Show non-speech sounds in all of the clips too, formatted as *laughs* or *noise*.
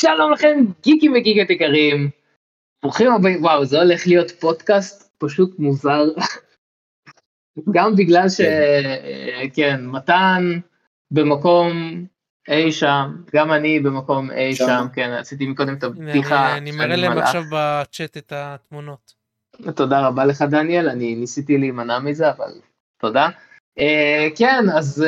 שלום לכם גיקים וגיקות יקרים. ברוכים הבאים, וואו זה הולך להיות פודקאסט פשוט מוזר. *laughs* גם בגלל שכן מתן במקום אי שם גם אני במקום אי שם כן עשיתי מקודם את הפתיחה. אני מראה להם עכשיו בצ'אט את התמונות. תודה רבה לך דניאל אני ניסיתי להימנע מזה אבל תודה. כן אז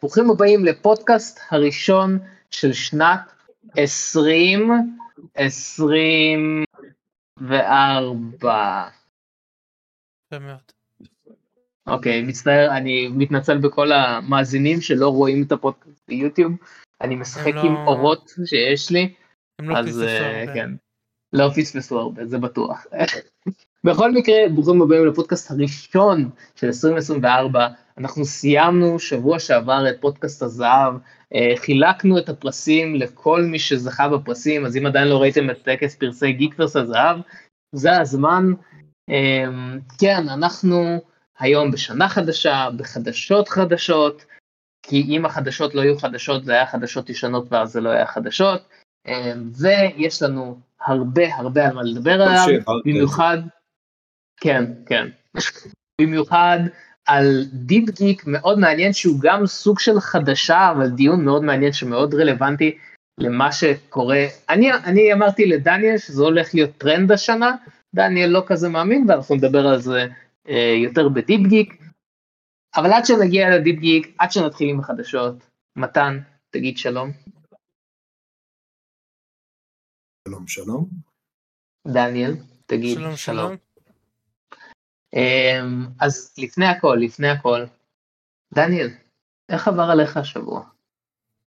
ברוכים הבאים לפודקאסט הראשון של שנת 2024. אוקיי, מצטער, אני מתנצל בכל המאזינים שלא רואים את הפודקאסט ביוטיוב, אני משחק עם לא- אורות שיש לי, אז אה, כן, לא פספסו הרבה, זה בטוח. *laughs* בכל מקרה, ברוכים הבאים לפודקאסט הראשון של 2024, אנחנו סיימנו שבוע שעבר את פודקאסט הזהב, חילקנו את הפרסים לכל מי שזכה בפרסים, אז אם עדיין לא ראיתם את טקס פרסי גיקברס הזהב, זה הזמן. אה, כן, אנחנו היום בשנה חדשה, בחדשות חדשות, כי אם החדשות לא יהיו חדשות זה היה חדשות ישנות ואז זה לא היה חדשות, אה, ויש לנו הרבה הרבה על מה לדבר עליו, במיוחד, כן, כן, במיוחד על Deep Geek מאוד מעניין שהוא גם סוג של חדשה אבל דיון מאוד מעניין שמאוד רלוונטי למה שקורה. אני, אני אמרתי לדניאל שזה הולך להיות טרנד השנה, דניאל לא כזה מאמין ואנחנו נדבר על זה אה, יותר ב Deep Geek. אבל עד שנגיע ל Deep Geek, עד שנתחיל עם החדשות, מתן, תגיד שלום. שלום שלום. דניאל, תגיד שלום. שלום. אמ, אז לפני הכל, לפני הכל, דניאל, איך עבר עליך השבוע?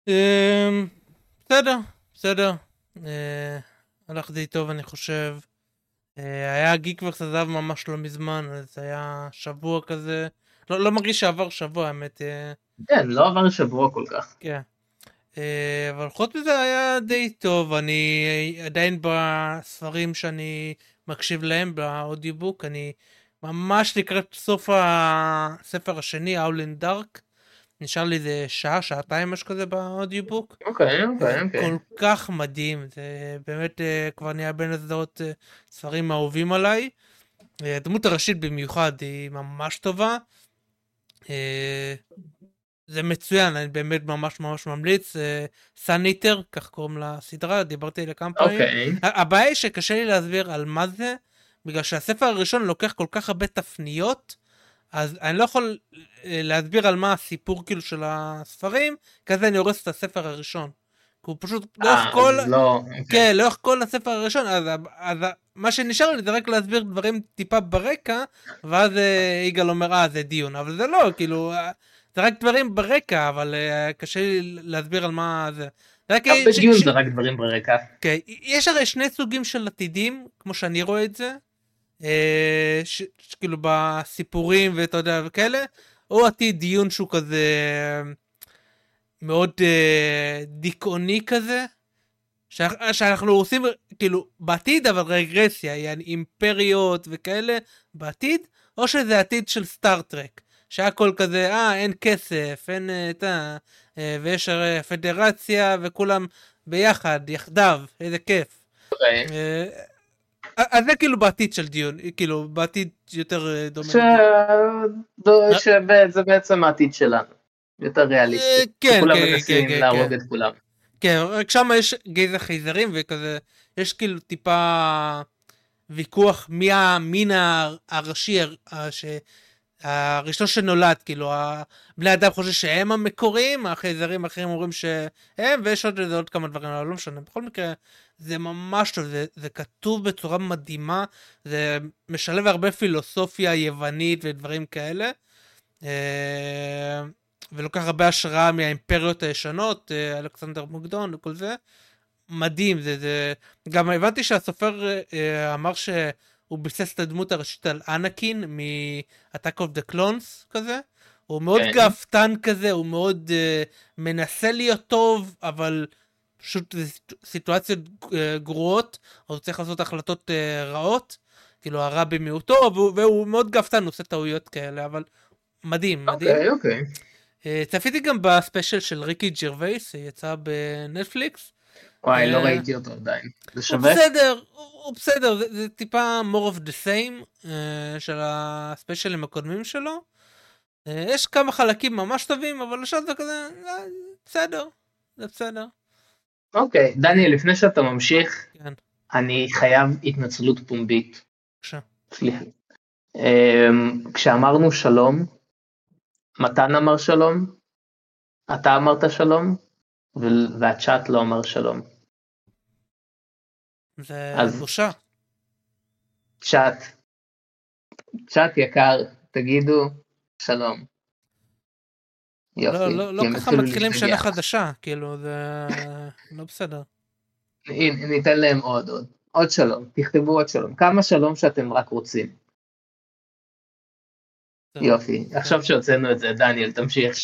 אמ, בסדר, בסדר. אה, הלך די טוב אני חושב. אה, היה גיקוורס עזב ממש לא מזמן, אז היה שבוע כזה. לא, לא מרגיש שעבר שבוע, האמת. אה. כן, לא עבר שבוע כל כך. כן. אבל חוץ מזה היה די טוב, אני עדיין בספרים שאני מקשיב להם באודיובוק, אני ממש לקראת סוף הספר השני, in Dark. נשאר לי איזה שעה, שעתיים משהו כזה באודיובוק. אוקיי, אוקיי, אוקיי. כל כך מדהים, זה באמת אה, כבר נהיה בין הסדרות אה, ספרים האהובים עליי. אה, הדמות הראשית במיוחד היא ממש טובה. זה מצוין, אני באמת ממש ממש ממליץ. סאניטר, כך קוראים לסדרה, דיברתי עליה כמה פעמים. אוקיי. הבעיה היא שקשה לי להסביר על מה זה. בגלל שהספר הראשון לוקח כל כך הרבה תפניות, אז אני לא יכול אה, להסביר על מה הסיפור כאילו של הספרים, כזה אני הורס את הספר הראשון. כי הוא פשוט לאורך אה, כל, לא, אוקיי. כן, לאורך כל הספר הראשון, אז, אז מה שנשאר לי זה רק להסביר דברים טיפה ברקע, ואז אה, יגאל אומר אה זה דיון, אבל זה לא, כאילו, זה רק דברים ברקע, אבל קשה לי להסביר על מה זה. רק בדיון ש... זה רק דברים ברקע. כן, יש הרי שני סוגים של עתידים, כמו שאני רואה את זה. אה, כאילו בסיפורים ואתה יודע וכאלה, או עתיד דיון שהוא כזה מאוד אה, דיכאוני כזה, שאנחנו עושים כאילו בעתיד אבל רגרסיה, יעני אימפריות וכאלה בעתיד, או שזה עתיד של סטארט-טרק, שהכל כזה, אה אין כסף, אין את ה... אה, ויש הרי פדרציה וכולם ביחד, יחדיו, איזה כיף. Okay. אוקיי. אה, אז זה כאילו בעתיד של דיון, כאילו בעתיד יותר אה, דומה. שזה בעצם העתיד שלנו, יותר ריאליסטי. אה, כן, כולם כן, מנסים כן, להרוג כן. את כולם. כן, רק שם יש גזע חייזרים וכזה, יש כאילו טיפה ויכוח מי המין הראשי הראשון שנולד, כאילו, בני אדם חושבים שהם המקוריים, החייזרים האחרים אומרים שהם, ויש עוד, עוד כמה דברים, אבל לא משנה. בכל מקרה, זה ממש טוב, זה, זה כתוב בצורה מדהימה, זה משלב הרבה פילוסופיה יוונית ודברים כאלה, אה, ולוקח הרבה השראה מהאימפריות הישנות, אה, אלכסנדר מוקדון וכל זה. מדהים, זה, זה... גם הבנתי שהסופר אה, אמר שהוא ביסס את הדמות הראשית על אנקין מ-Attack of the Clones כזה. הוא מאוד כן. גאוותן כזה, הוא מאוד uh, מנסה להיות טוב, אבל פשוט סיטואציות אה, גרועות, הוא צריך לעשות החלטות אה, רעות, כאילו הרע במיעוטו, והוא, והוא מאוד גאוותן, הוא עושה טעויות כאלה, אבל מדהים, מדהים. אוקיי, אוקיי. אה, צפיתי גם ב special של ריקי ג'רווייס, יצא בנטפליקס. וואי, לא ראיתי אותו עדיין. זה שווה? הוא בסדר, הוא בסדר, זה, זה טיפה more of the same של הספיישלים הקודמים שלו. יש כמה חלקים ממש טובים, אבל עכשיו זה כזה, בסדר, זה בסדר. אוקיי, okay, דניאל, לפני שאתה ממשיך, כן. אני חייב התנצלות פומבית. בבקשה. סליחה. Um, כשאמרנו שלום, מתן אמר שלום, אתה אמרת שלום, והצ'אט לא אמר שלום. זה בושה. צ'אט, צ'אט יקר, תגידו שלום. יופי. לא, לא, לא ככה מתחילים שנה חדשה, כאילו זה לא בסדר. ניתן להם עוד עוד. עוד שלום, תכתבו עוד שלום. כמה שלום שאתם רק רוצים. יופי, עכשיו שהוצאנו את זה, דניאל, תמשיך.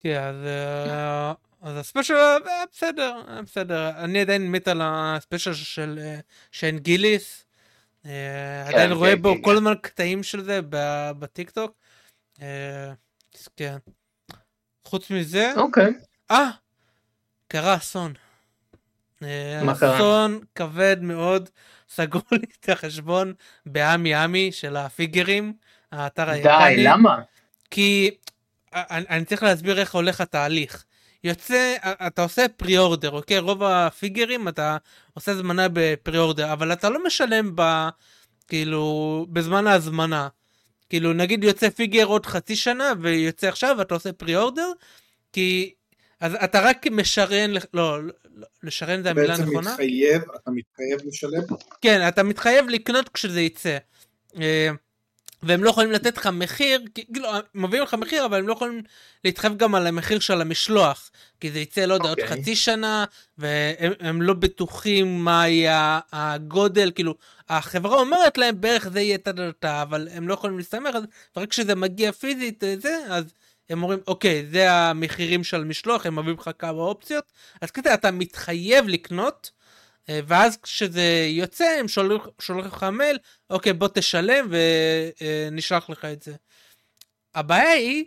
כן, אז אה, אז הספיישל היה אה, בסדר, היה בסדר. אני עדיין מת על הספיישל של אה, שיין גיליס. כן, עדיין כן, רואה כן, בו כל הזמן קטעים של זה בטיק טוק. כן. חוץ מזה, אוקיי. אה, קרה אסון. קרה? אסון כבד מאוד. *laughs* סגרו לי את החשבון באמי אמי של הפיגרים, האתר היפני. די, למה? כי אני, אני צריך להסביר איך הולך התהליך. יוצא, אתה עושה פרי אורדר, אוקיי? רוב הפיגרים אתה עושה הזמנה בפרי אורדר, אבל אתה לא משלם ב... כאילו, בזמן ההזמנה. כאילו, נגיד יוצא פיגר עוד חצי שנה ויוצא עכשיו ואתה עושה פרי אורדר, כי... אז אתה רק משרן, לא, לא לשרן זה המילה הנכונה? בעצם מתחייב, אתה מתחייב לשלם? כן, אתה מתחייב לקנות כשזה יצא. והם לא יכולים לתת לך מחיר, כאילו, מביאים לך מחיר, אבל הם לא יכולים להתחייב גם על המחיר של המשלוח, כי זה יצא, לא יודע, עוד okay. אוקיי. חצי שנה, והם לא בטוחים מה יהיה הגודל, כאילו, החברה אומרת להם בערך זה יהיה תדלתה, אבל הם לא יכולים להסתמך, ורק כשזה מגיע פיזית, אה, זה, אז הם אומרים, אוקיי, זה המחירים של המשלוח, הם מביאים לך כמה אופציות, אז כזה אתה מתחייב לקנות, ואז כשזה יוצא הם שולחים לך מייל, אוקיי בוא תשלם ונשלח לך את זה. הבעיה היא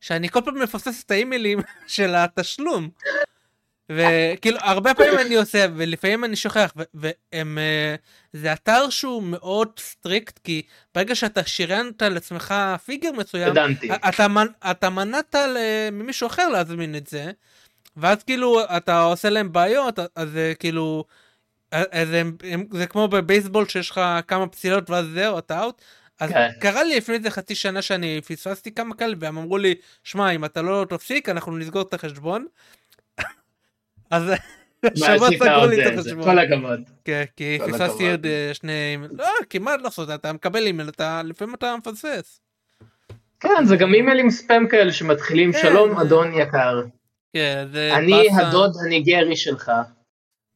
שאני כל פעם מפסס את האימיילים *laughs* של התשלום. וכאילו הרבה פעמים אני עושה ולפעמים אני שוכח והם אה, זה אתר שהוא מאוד strict כי ברגע שאתה שריינת לעצמך figure מסוים אתה, אתה מנעת ממישהו אחר להזמין את זה ואז כאילו אתה עושה להם בעיות אז כאילו אז הם, הם, זה כמו בבייסבול שיש לך כמה פסילות ואז זהו אתה out. אז כן. קרה לי לפני איזה חצי שנה שאני פספסתי כמה כאלה והם אמרו לי שמע אם אתה לא תפסיק אנחנו נסגור את החשבון. *laughs* אז שבת סגרו לי את החשבון. כל הכבוד. כן כי פספסתי עוד אה, שני לא כמעט לא לעשות אתה מקבל אימייל אתה לפעמים אתה מפספס. כן זה גם אימיילים ספאם כאלה שמתחילים כן. שלום אדון יקר. כן, אני הדוד הניגרי שלך.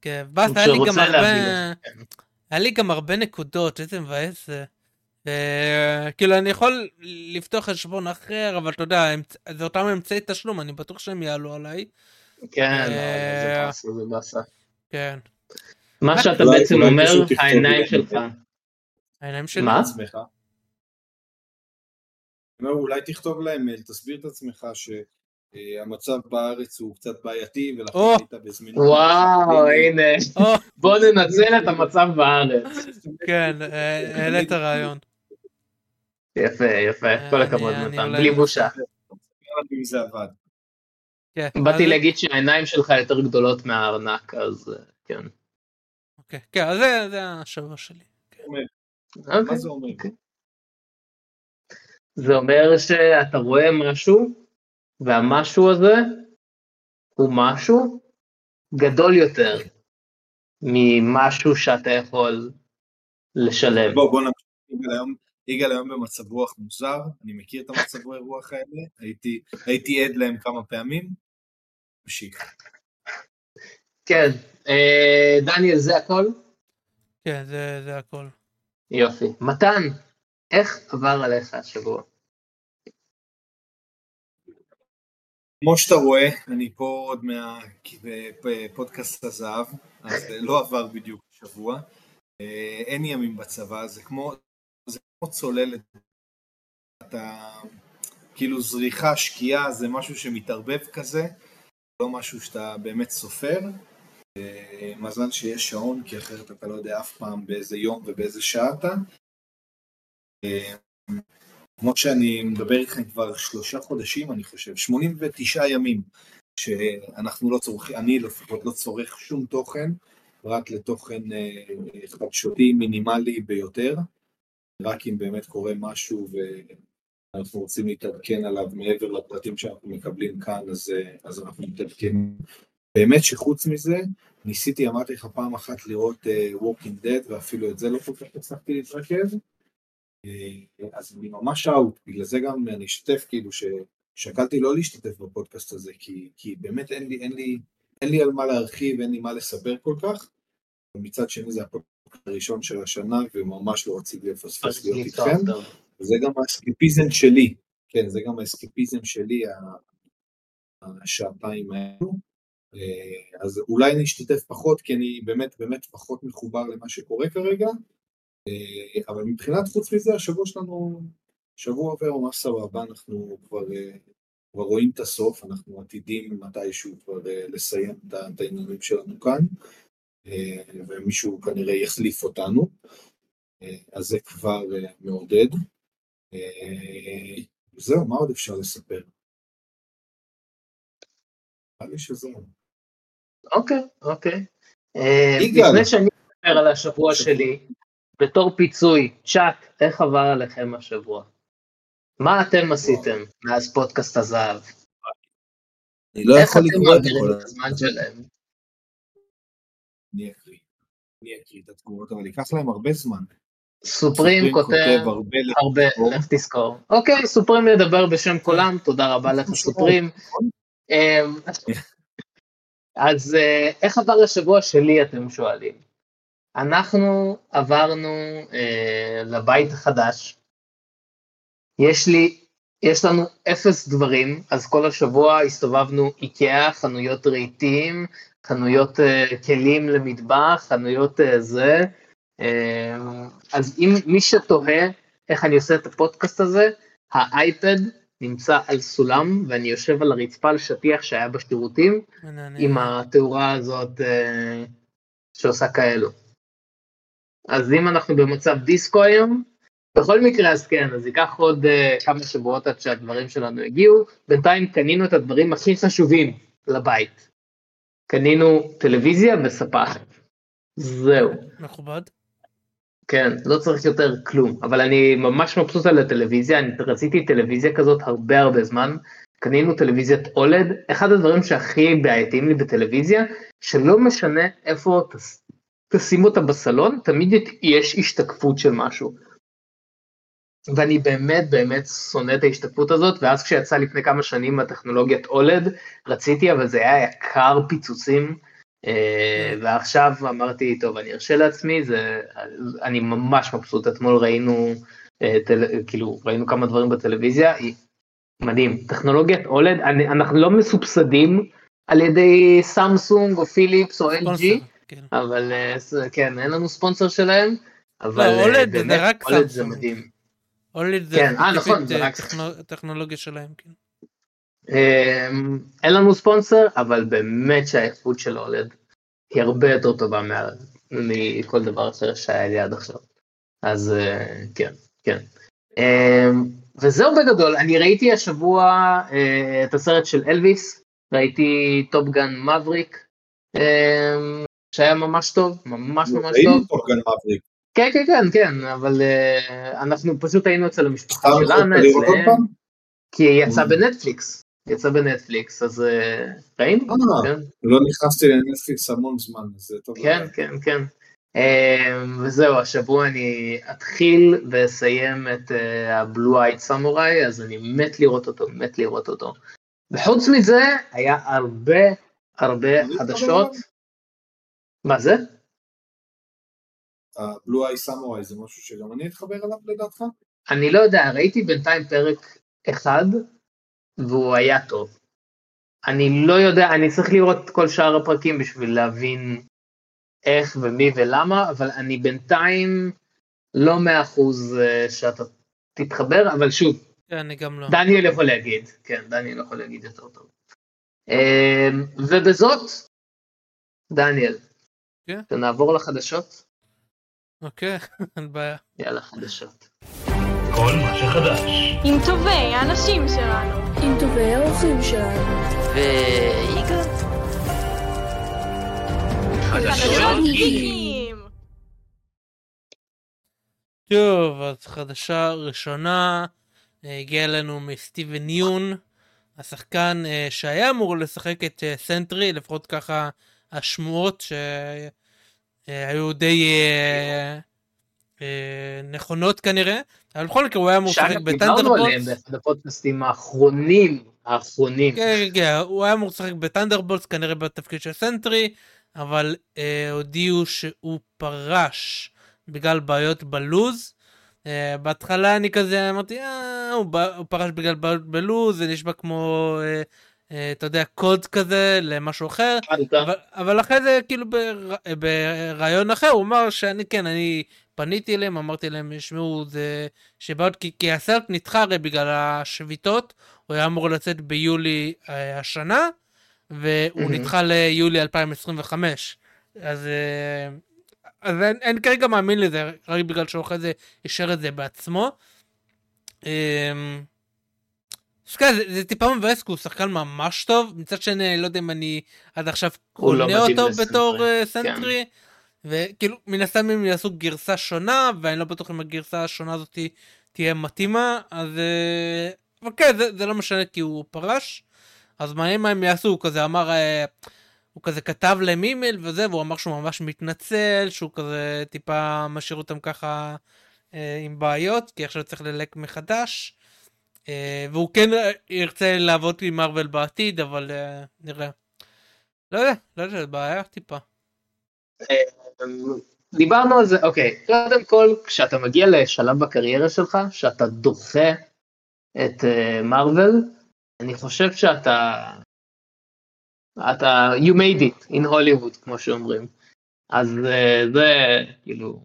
כן, בס, היה לי גם הרבה... היה לי גם הרבה נקודות, איזה מבאס זה. כאילו אני יכול לפתוח חשבון אחר, אבל אתה יודע, זה אותם אמצעי תשלום, אני בטוח שהם יעלו עליי. כן, לא, זה באסה. כן. מה שאתה בעצם אומר, העיניים שלך. העיניים שלי? מה? אולי תכתוב להם מייל, תסביר את עצמך ש... אה, המצב בארץ הוא קצת בעייתי ולכן היית בזמינות. וואו הנה בוא ננצל את המצב בארץ. כן אה, העלית רעיון. יפה יפה כל הכבוד מתן בלי בושה. כן, באתי להגיד שהעיניים שלך יותר גדולות מהארנק אז אה, כן. אוקיי כן זה השבוע שלי. אוקיי, מה זה אומר? זה אומר שאתה רואה משהו והמשהו הזה הוא משהו גדול יותר ממשהו שאתה יכול לשלם. בוא, בוא נמשיך. יגאל היום במצב רוח מוזר, אני מכיר את המצב רוח האלה, הייתי, הייתי עד להם כמה פעמים. נמשיך. כן, אה, דניאל זה הכל? כן, זה, זה הכל. יופי. מתן, איך עבר עליך השבוע? כמו שאתה רואה, אני פה עוד מהפודקאסט הזהב, אז לא עבר בדיוק שבוע. אה, אין ימים בצבא, זה כמו, זה כמו צוללת. אתה, כאילו זריחה, שקיעה, זה משהו שמתערבב כזה, לא משהו שאתה באמת סופר. מזל שיש שעון, כי אחרת אתה לא יודע אף פעם באיזה יום ובאיזה שעה אתה. כמו שאני מדבר איתכם כבר שלושה חודשים, אני חושב, 89 ימים, שאנחנו לא צורכים, אני לפחות לא צורך שום תוכן, רק לתוכן חדשותי מינימלי ביותר, רק אם באמת קורה משהו ואנחנו רוצים להתעדכן עליו מעבר לפרטים שאנחנו מקבלים כאן, אז, אז אנחנו מתעדכנים. באמת שחוץ מזה, ניסיתי, אמרתי לך פעם אחת לראות uh, Walking Dead, ואפילו את זה לא כל כך הצלחתי להתרכז, אז אני ממש אאוט, בגלל זה גם אני אשתף, כאילו ששקלתי לא להשתתף בפודקאסט הזה, כי, כי באמת אין לי, אין, לי, אין לי על מה להרחיב, אין לי מה לספר כל כך, ומצד שני זה הפודקאסט הראשון של השנה, וממש לא רציתי לפספס להיות איתכם, וזה גם האסקפיזם שלי, כן, זה גם האסקפיזם שלי, השעתיים האלו. אה, אז אולי אני אשתתף פחות, כי אני באמת באמת פחות מחובר למה שקורה כרגע, אה, אבל מבחינת חוץ מזה, השבוע שלנו, שבוע עובר ממש סבבה, אנחנו כבר, אה, כבר רואים את הסוף, אנחנו עתידים מתישהו כבר לסיים את העניינים שלנו כאן, ומישהו כנראה יחליף אותנו, אז זה כבר מעודד. זהו, מה עוד אפשר לספר? נראה לי שזהו. אוקיי, אוקיי. אה, לפני שאני אדבר על השבוע שלי, בתור פיצוי, צ'אט, איך עבר עליכם השבוע? מה אתם עשיתם מאז פודקאסט הזהב? אני לא יכול לקרוא את כל הזמן שלהם. אני אקריא. אני אקריא את התגובות, אבל ייקח להם הרבה זמן. סופרים כותב הרבה, לך תזכור. אוקיי, סופרים ידבר בשם כולם, תודה רבה לך סופרים. אמ, *laughs* אז אה, איך עבר השבוע שלי, אתם שואלים? אנחנו עברנו אה, לבית החדש. יש לי, יש לנו אפס דברים, אז כל השבוע הסתובבנו איקאה, חנויות רהיטים, חנויות אה, כלים למטבח, חנויות אה, זה. אה, אז אם מי שתוהה איך אני עושה את הפודקאסט הזה, האייפד נמצא על סולם ואני יושב על הרצפה על שטיח שהיה בשירותים עם התאורה הזאת אה, שעושה כאלו. אז אם אנחנו במצב דיסקו היום, בכל מקרה אז כן, אז ייקח עוד uh, כמה שבועות עד שהדברים שלנו יגיעו. בינתיים קנינו את הדברים הכי חשובים לבית. קנינו טלוויזיה וספה. זהו. מכובד. כן, לא צריך יותר כלום, אבל אני ממש מבסוט על הטלוויזיה, אני רציתי טלוויזיה כזאת הרבה הרבה זמן, קנינו טלוויזיית אולד, אחד הדברים שהכי בעייתיים לי בטלוויזיה, שלא משנה איפה תס, תשים אותה בסלון, תמיד יש השתקפות של משהו. ואני באמת באמת שונא את ההשתקפות הזאת, ואז כשיצא לפני כמה שנים הטכנולוגיית אולד, רציתי, אבל זה היה יקר פיצוצים. אה, כן. ועכשיו אמרתי, טוב, אני ארשה לעצמי, זה, אני ממש מבסוט, אתמול ראינו, אה, טל, כאילו, ראינו כמה דברים בטלוויזיה, מדהים, טכנולוגיית אולד, אנחנו לא מסובסדים על ידי סמסונג או פיליפס או LG, כן. אבל אה, כן, אין לנו ספונסר שלהם, אבל לא, אולד באמת, זה רק אולד זה מדהים. אולד זה כן, 아, נכון, זה רק... טכנולוגיה שלהם, כן. אמ, אין לנו ספונסר, אבל באמת שהאיכות של אולד היא הרבה יותר טובה מכל דבר אחר שהיה לי עד עכשיו. אז אה, כן, כן. אמ, וזהו בגדול, אני ראיתי השבוע אה, את הסרט של אלוויס, ראיתי טופגן מאבריק, אמ, שהיה ממש טוב, ממש ממש טוב. טופגן מאבריק. כן, כן, כן, כן, אבל אה, אנחנו פשוט היינו אצל המשפחה שלנו, אצלם, כי יצא בנטפליקס. יצא בנטפליקס, אז אה, ראינו, אה, כן. לא נכנסתי לנטפליקס המון זמן, זה טוב. כן, כן, כן. אמ, וזהו, השבוע אני אתחיל ואסיים את הבלו אייד סמוראי, אז אני מת לראות אותו, מת לראות אותו. וחוץ מזה, היה הרבה הרבה חדשות. מה זה? הבלו אייד סמוראי זה משהו שגם אני אתחבר אליו לדעתך? אני לא יודע, ראיתי בינתיים פרק אחד, והוא היה טוב. אני לא יודע, אני צריך לראות את כל שאר הפרקים בשביל להבין איך ומי ולמה, אבל אני בינתיים לא מאה אחוז אה, שאתה תתחבר, אבל שוב, כן, אני גם לא. דניאל יכול להגיד, כן, דניאל יכול להגיד יותר טוב. אמ, ובזאת דניאל. כן? נעבור לחדשות? אוקיי, *laughs* אין בעיה. יאללה, חדשות. כל מה שחדש. עם טובי האנשים שלנו. עם טובי האורחים שלנו. ויגאל? חדשות גיקים! טוב, אז חדשה ראשונה אה, הגיעה אלינו מסטיבן יון, השחקן אה, שהיה אמור לשחק את אה, סנטרי, לפחות ככה השמועות שהיו די נכונות כנראה, אבל בכל מקרה הוא היה אמור לשחק בת'אנדרבולטס. דיברנו עליהם באחד הפודקאסטים האחרונים, האחרונים. כן, כן, הוא היה אמור לשחק בת'אנדרבולטס כנראה בתפקיד של סנטרי, אבל הודיעו שהוא פרש. בגלל בעיות בלו"ז. אה, בהתחלה אני כזה אמרתי, אה, הוא, הוא פרש בגלל בעיות בלו"ז, זה נשמע כמו, אה, אתה יודע, קוד כזה למשהו אחר, אבל, אבל אחרי זה כאילו בר, ברעיון אחר הוא אמר שאני כן, אני פניתי אליהם, אמרתי להם, שמעו, זה שבעיות, כי, כי הסרט נדחה הרי בגלל השביתות, הוא היה אמור לצאת ביולי אה, השנה, והוא אמהמ. נדחה ליולי 2025. אז אה, אז אני, אני כרגע מאמין לזה, רק בגלל שהוא אחרי זה אישר את זה בעצמו. אמ, שככה, זה, זה טיפה מבאס, כי הוא שחקן ממש טוב, מצד שני, לא יודע אם אני עד עכשיו קונה לא אותו בתור אה, סנטרי, כן. וכאילו, מן הסתם הם יעשו גרסה שונה, ואני לא בטוח אם הגרסה השונה הזאת תהיה מתאימה, אז... Uh, אבל כן, זה, זה לא משנה כי הוא פרש, אז מעניין מה הם יעשו, הוא כזה אמר... Uh, הוא כזה כתב להם אימייל וזה, והוא אמר שהוא ממש מתנצל, שהוא כזה טיפה משאיר אותם ככה אה, עם בעיות, כי עכשיו צריך ללק מחדש. אה, והוא כן ירצה לעבוד עם מרוויל בעתיד, אבל אה, נראה. לא יודע, לא יודע, בעיה טיפה. אה, דיברנו על זה, אוקיי, קודם כל, כשאתה מגיע לשלב בקריירה שלך, שאתה דוחה את מרוויל, uh, אני חושב שאתה אתה, you made it in Hollywood, כמו שאומרים. אז uh, זה כאילו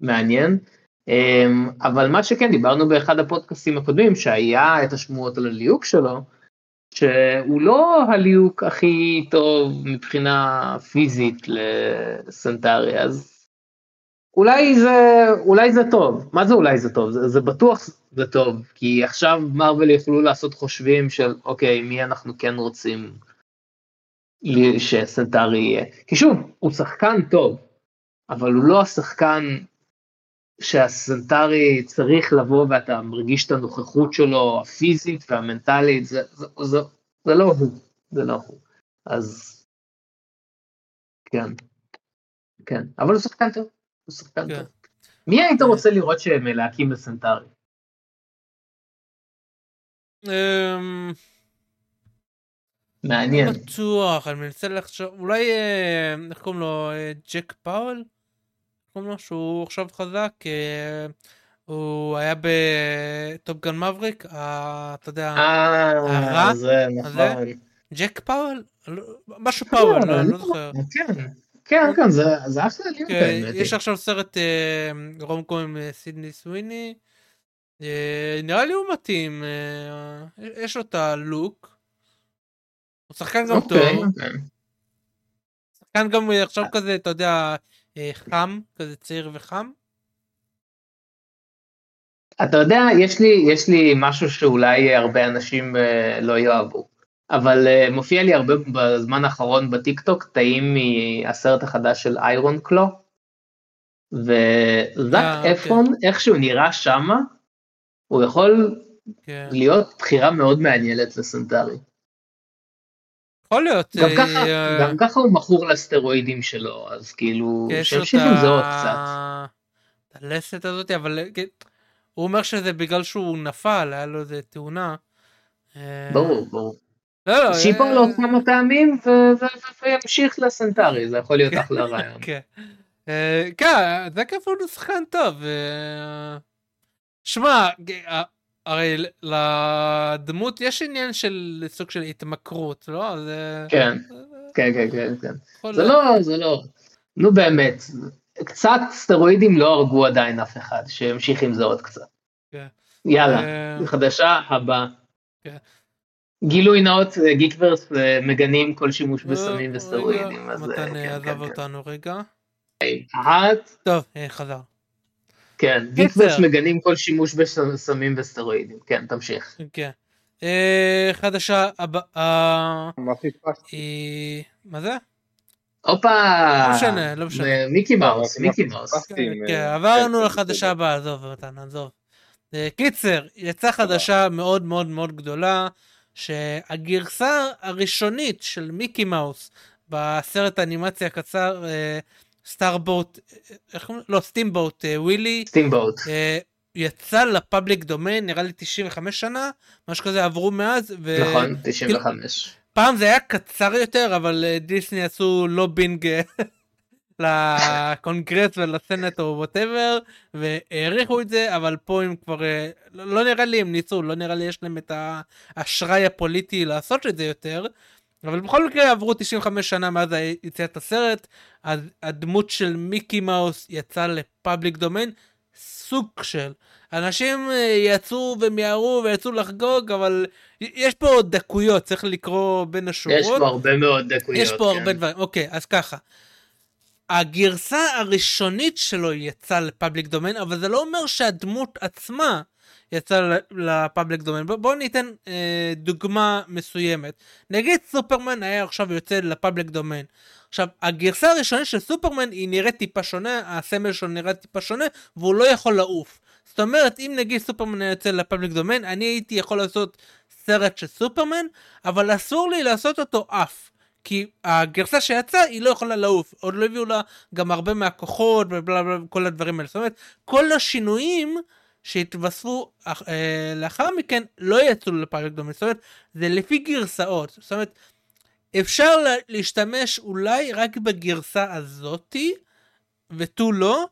מעניין. Um, אבל מה שכן, דיברנו באחד הפודקאסטים הקודמים, שהיה את השמועות על הליהוק שלו, שהוא לא הליהוק הכי טוב מבחינה פיזית לסנטרי, אז אולי זה, אולי זה טוב. מה זה אולי זה טוב? זה, זה בטוח זה טוב, כי עכשיו מרוויל יוכלו לעשות חושבים של אוקיי, מי אנחנו כן רוצים שסנטרי יהיה. כי שוב, הוא שחקן טוב, אבל הוא לא השחקן שהסנטרי צריך לבוא ואתה מרגיש את הנוכחות שלו הפיזית והמנטלית, זה, זה, זה, זה לא הוא, זה לא הוא. אז כן, כן, אבל הוא שחקן טוב, הוא שחקן כן. טוב. מי היית רוצה לראות שהם להקים לסנטרי? Um... מעניין. לא בטוח, אני מנסה לחשוב, אולי, אה, איך קוראים לו, אה, ג'ק פאוול? קוראים לו שהוא עכשיו חזק, אה, הוא היה בטופגן מבריק, אתה יודע, הרע, זה נכון. ג'ק פאוול? לא, משהו פאוול, לא, אני לא זוכר. כן, כן, כן, זה אחלה כן. יש עכשיו סרט rom-com עם סידני סוויני, נראה לי הוא מתאים, יש לו את הלוק. הוא שחקן גם טוב. אוקיי, אוקיי. שחקן גם עכשיו כזה, אתה יודע, אה, חם, כזה צעיר וחם. אתה יודע, יש לי, יש לי משהו שאולי הרבה אנשים אה, לא יאהבו, אבל אה, מופיע לי הרבה בזמן האחרון בטיקטוק תאים מהסרט החדש של איירון קלו, וזק אוקיי. אפון, איך שהוא נראה שמה, הוא יכול כן. להיות בחירה מאוד מעניינת לסנטרי. יכול להיות. גם, uh, ככה, uh, גם ככה הוא מכור לסטרואידים שלו, אז כאילו, שימשיך עם זה עוד קצת. הלסת הזאת, אבל כן, הוא אומר שזה בגלל שהוא נפל, היה לו איזה תאונה. אה, ברור, ברור. לא, לא, שיפור לו עוד כמה פעמים וימשיך לסנטרי, זה יכול להיות אחלה רעיון. כן, כן, זה כיף הוא שחקן טוב. שמע, הרי לדמות יש עניין של סוג של התמכרות, לא? זה... כן, כן, כן, כן, כן. זה לא, זה לא. נו באמת, קצת סטרואידים לא הרגו עדיין אף אחד, שימשיך עם זה עוד קצת. כן. יאללה, אה, חדשה הבאה. כן. גילוי נאות, אה, גיקוורס אה, מגנים כל שימוש בסמים וסטרואידים. אז, מתן כן, עזב כן, כן. אותנו רגע. אה, טוב, חזר. כן. גיקוורס מגנים כל שימוש בסמים וסטרואידים. כן, תמשיך. כן. אה, חדשה הבאה מה פספסתי? היא... מה זה? הופה! לא משנה, לא משנה. אה, מיקי מאוס, מיקי מאוס. עם, כן, אה, עברנו כן, לחדשה. הבאה, עזוב מתן, עזוב. אה, קיצר, יצאה חדשה מאוד מאוד מאוד גדולה, שהגרסה הראשונית של מיקי מאוס בסרט האנימציה הקצר סטארבוט, איך קוראים לו? לא, סטימבוט ווילי, סטימבוט. אה, יצא ל public domain, נראה לי 95 שנה, משהו כזה עברו מאז, ו... נכון, 95. פעם זה היה קצר יותר, אבל אה, דיסני עשו לובינג אה, *laughs* לקונגרס ולסנאט או whatever, והאריכו את זה, אבל פה הם כבר, אה, לא לא נראה לי הם ניסו, לא נראה לי יש להם את האשראי הפוליטי לעשות את זה יותר. אבל בכל מקרה עברו 95 שנה מאז יציאת הסרט, אז הדמות של מיקי מאוס יצאה ל public domain, סוג של. אנשים אה, יצאו ומיהרו ויצאו לחגוג, אבל יש פה עוד דקויות, צריך לקרוא בין השורות. יש פה הרבה מאוד דקויות. יש פה כן. הרבה דברים, אוקיי, אז ככה. הגרסה הראשונית שלו יצאה ל public domain, אבל זה לא אומר שהדמות עצמה יצאה ל public domain. בואו בוא ניתן אה, דוגמה מסוימת. נגיד סופרמן היה עכשיו יוצא ל public domain. עכשיו, הגרסה הראשונית של סופרמן היא נראית טיפה שונה, הסמל שלו נראה טיפה שונה, והוא לא יכול לעוף. זאת אומרת, אם נגיד סופרמן היה יוצא ל public domain, אני הייתי יכול לעשות סרט של סופרמן, אבל אסור לי לעשות אותו עף. כי הגרסה שיצאה היא לא יכולה לעוף, עוד לא הביאו לה גם הרבה מהכוחות ובלה בלה כל הדברים האלה, זאת אומרת כל השינויים שהתווספו אה, לאחר מכן לא יצאו לפאבליק דומיין, זאת אומרת זה לפי גרסאות, זאת אומרת אפשר לה, להשתמש אולי רק בגרסה הזאתי ותו לא,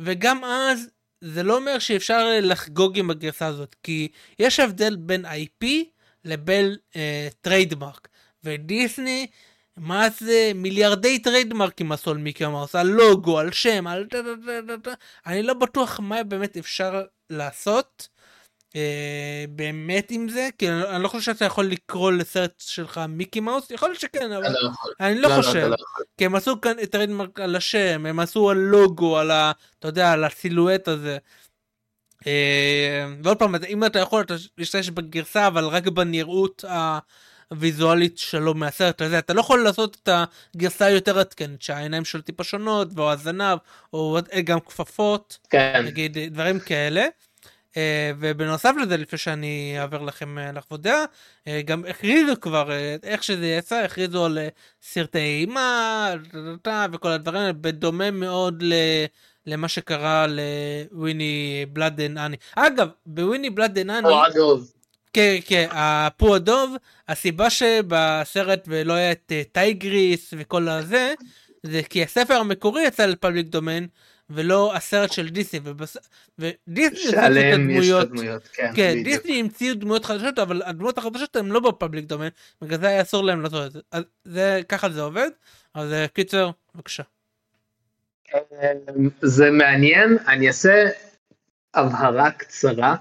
וגם אז זה לא אומר שאפשר לחגוג עם הגרסה הזאת, כי יש הבדל בין IP לבין אה, trademark. ודיסני, מה זה, מיליארדי טריידמרקים עשו על מיקי מאוס, על לוגו, על שם, על דה דה דה דה דה. אני לא בטוח מה באמת אפשר לעשות אה, באמת עם זה, כי אני, אני לא חושב שאתה יכול לקרוא לסרט שלך מיקי מאוס, יכול להיות שכן, אבל לא. אני לא לא, לא, חושב. לא יכול. כי הם עשו כאן את trademark על השם, הם עשו על לוגו, על ה... אתה יודע, על ה silhouette הזה. אה, ועוד פעם, אם אתה יכול, אתה להשתמש בגרסה, אבל רק בנראות הוויזואלית שלו מהסרט. יודע, אתה לא יכול לעשות את הגרסה היותר עדכנית, שהעיניים שלו טיפה שונות, או הזנב, או גם כפפות, כן. נגיד דברים כאלה. אה, ובנוסף לזה, לפני שאני אעבר לכם אה, לחוות דעה, אה, גם הכריזו כבר, אה, איך שזה יצא, הכריזו על אה, סרטי אימה, וכל הדברים האלה, בדומה מאוד ל... למה שקרה ל Winnie Blood and Honey. אגב, ב Winnie Blood and Honey, או אגב. כן, כן, פו הדוב, הסיבה שבסרט ולא היה את אה, טיגריס וכל הזה, זה כי הספר המקורי יצא ל public domain, ולא הסרט של דיסני, ובס... ודיסני שעליהם יש את הדמויות. הדמויות. כן, כן, בדיוק. דיסני המציאו דמויות חדשות, אבל הדמויות החדשות הן לא ב public domain, בגלל זה היה אסור להם לעשות את זה. אז זה, ככה זה עובד, אז אה, קיצר, בבקשה. זה מעניין, אני אעשה הבהרה קצרה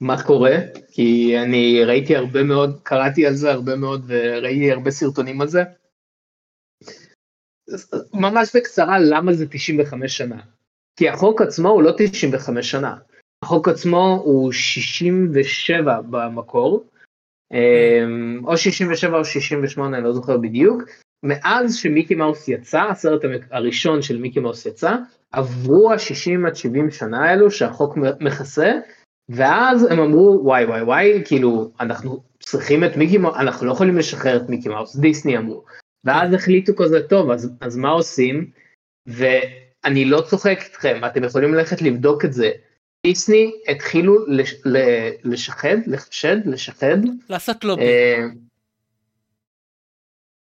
מה קורה, כי אני ראיתי הרבה מאוד, קראתי על זה הרבה מאוד וראיתי הרבה סרטונים על זה. ממש בקצרה, למה זה 95 שנה? כי החוק עצמו הוא לא 95 שנה, החוק עצמו הוא 67 במקור, אמ, או 67 או 68, אני לא זוכר בדיוק. מאז שמיקי מאוס יצא, הסרט הראשון של מיקי מאוס יצא, עברו ה-60 עד 70 שנה האלו שהחוק מכסה, ואז הם אמרו וואי וואי וואי, כאילו אנחנו צריכים את מיקי מאוס, אנחנו לא יכולים לשחרר את מיקי מאוס, דיסני אמרו. ואז החליטו כזה טוב, אז, אז מה עושים? ואני לא צוחק איתכם, אתם יכולים ללכת לבדוק את זה. דיסני התחילו לש, ל, לשחד, לחשד, לשחד, לעשות לובי. אה,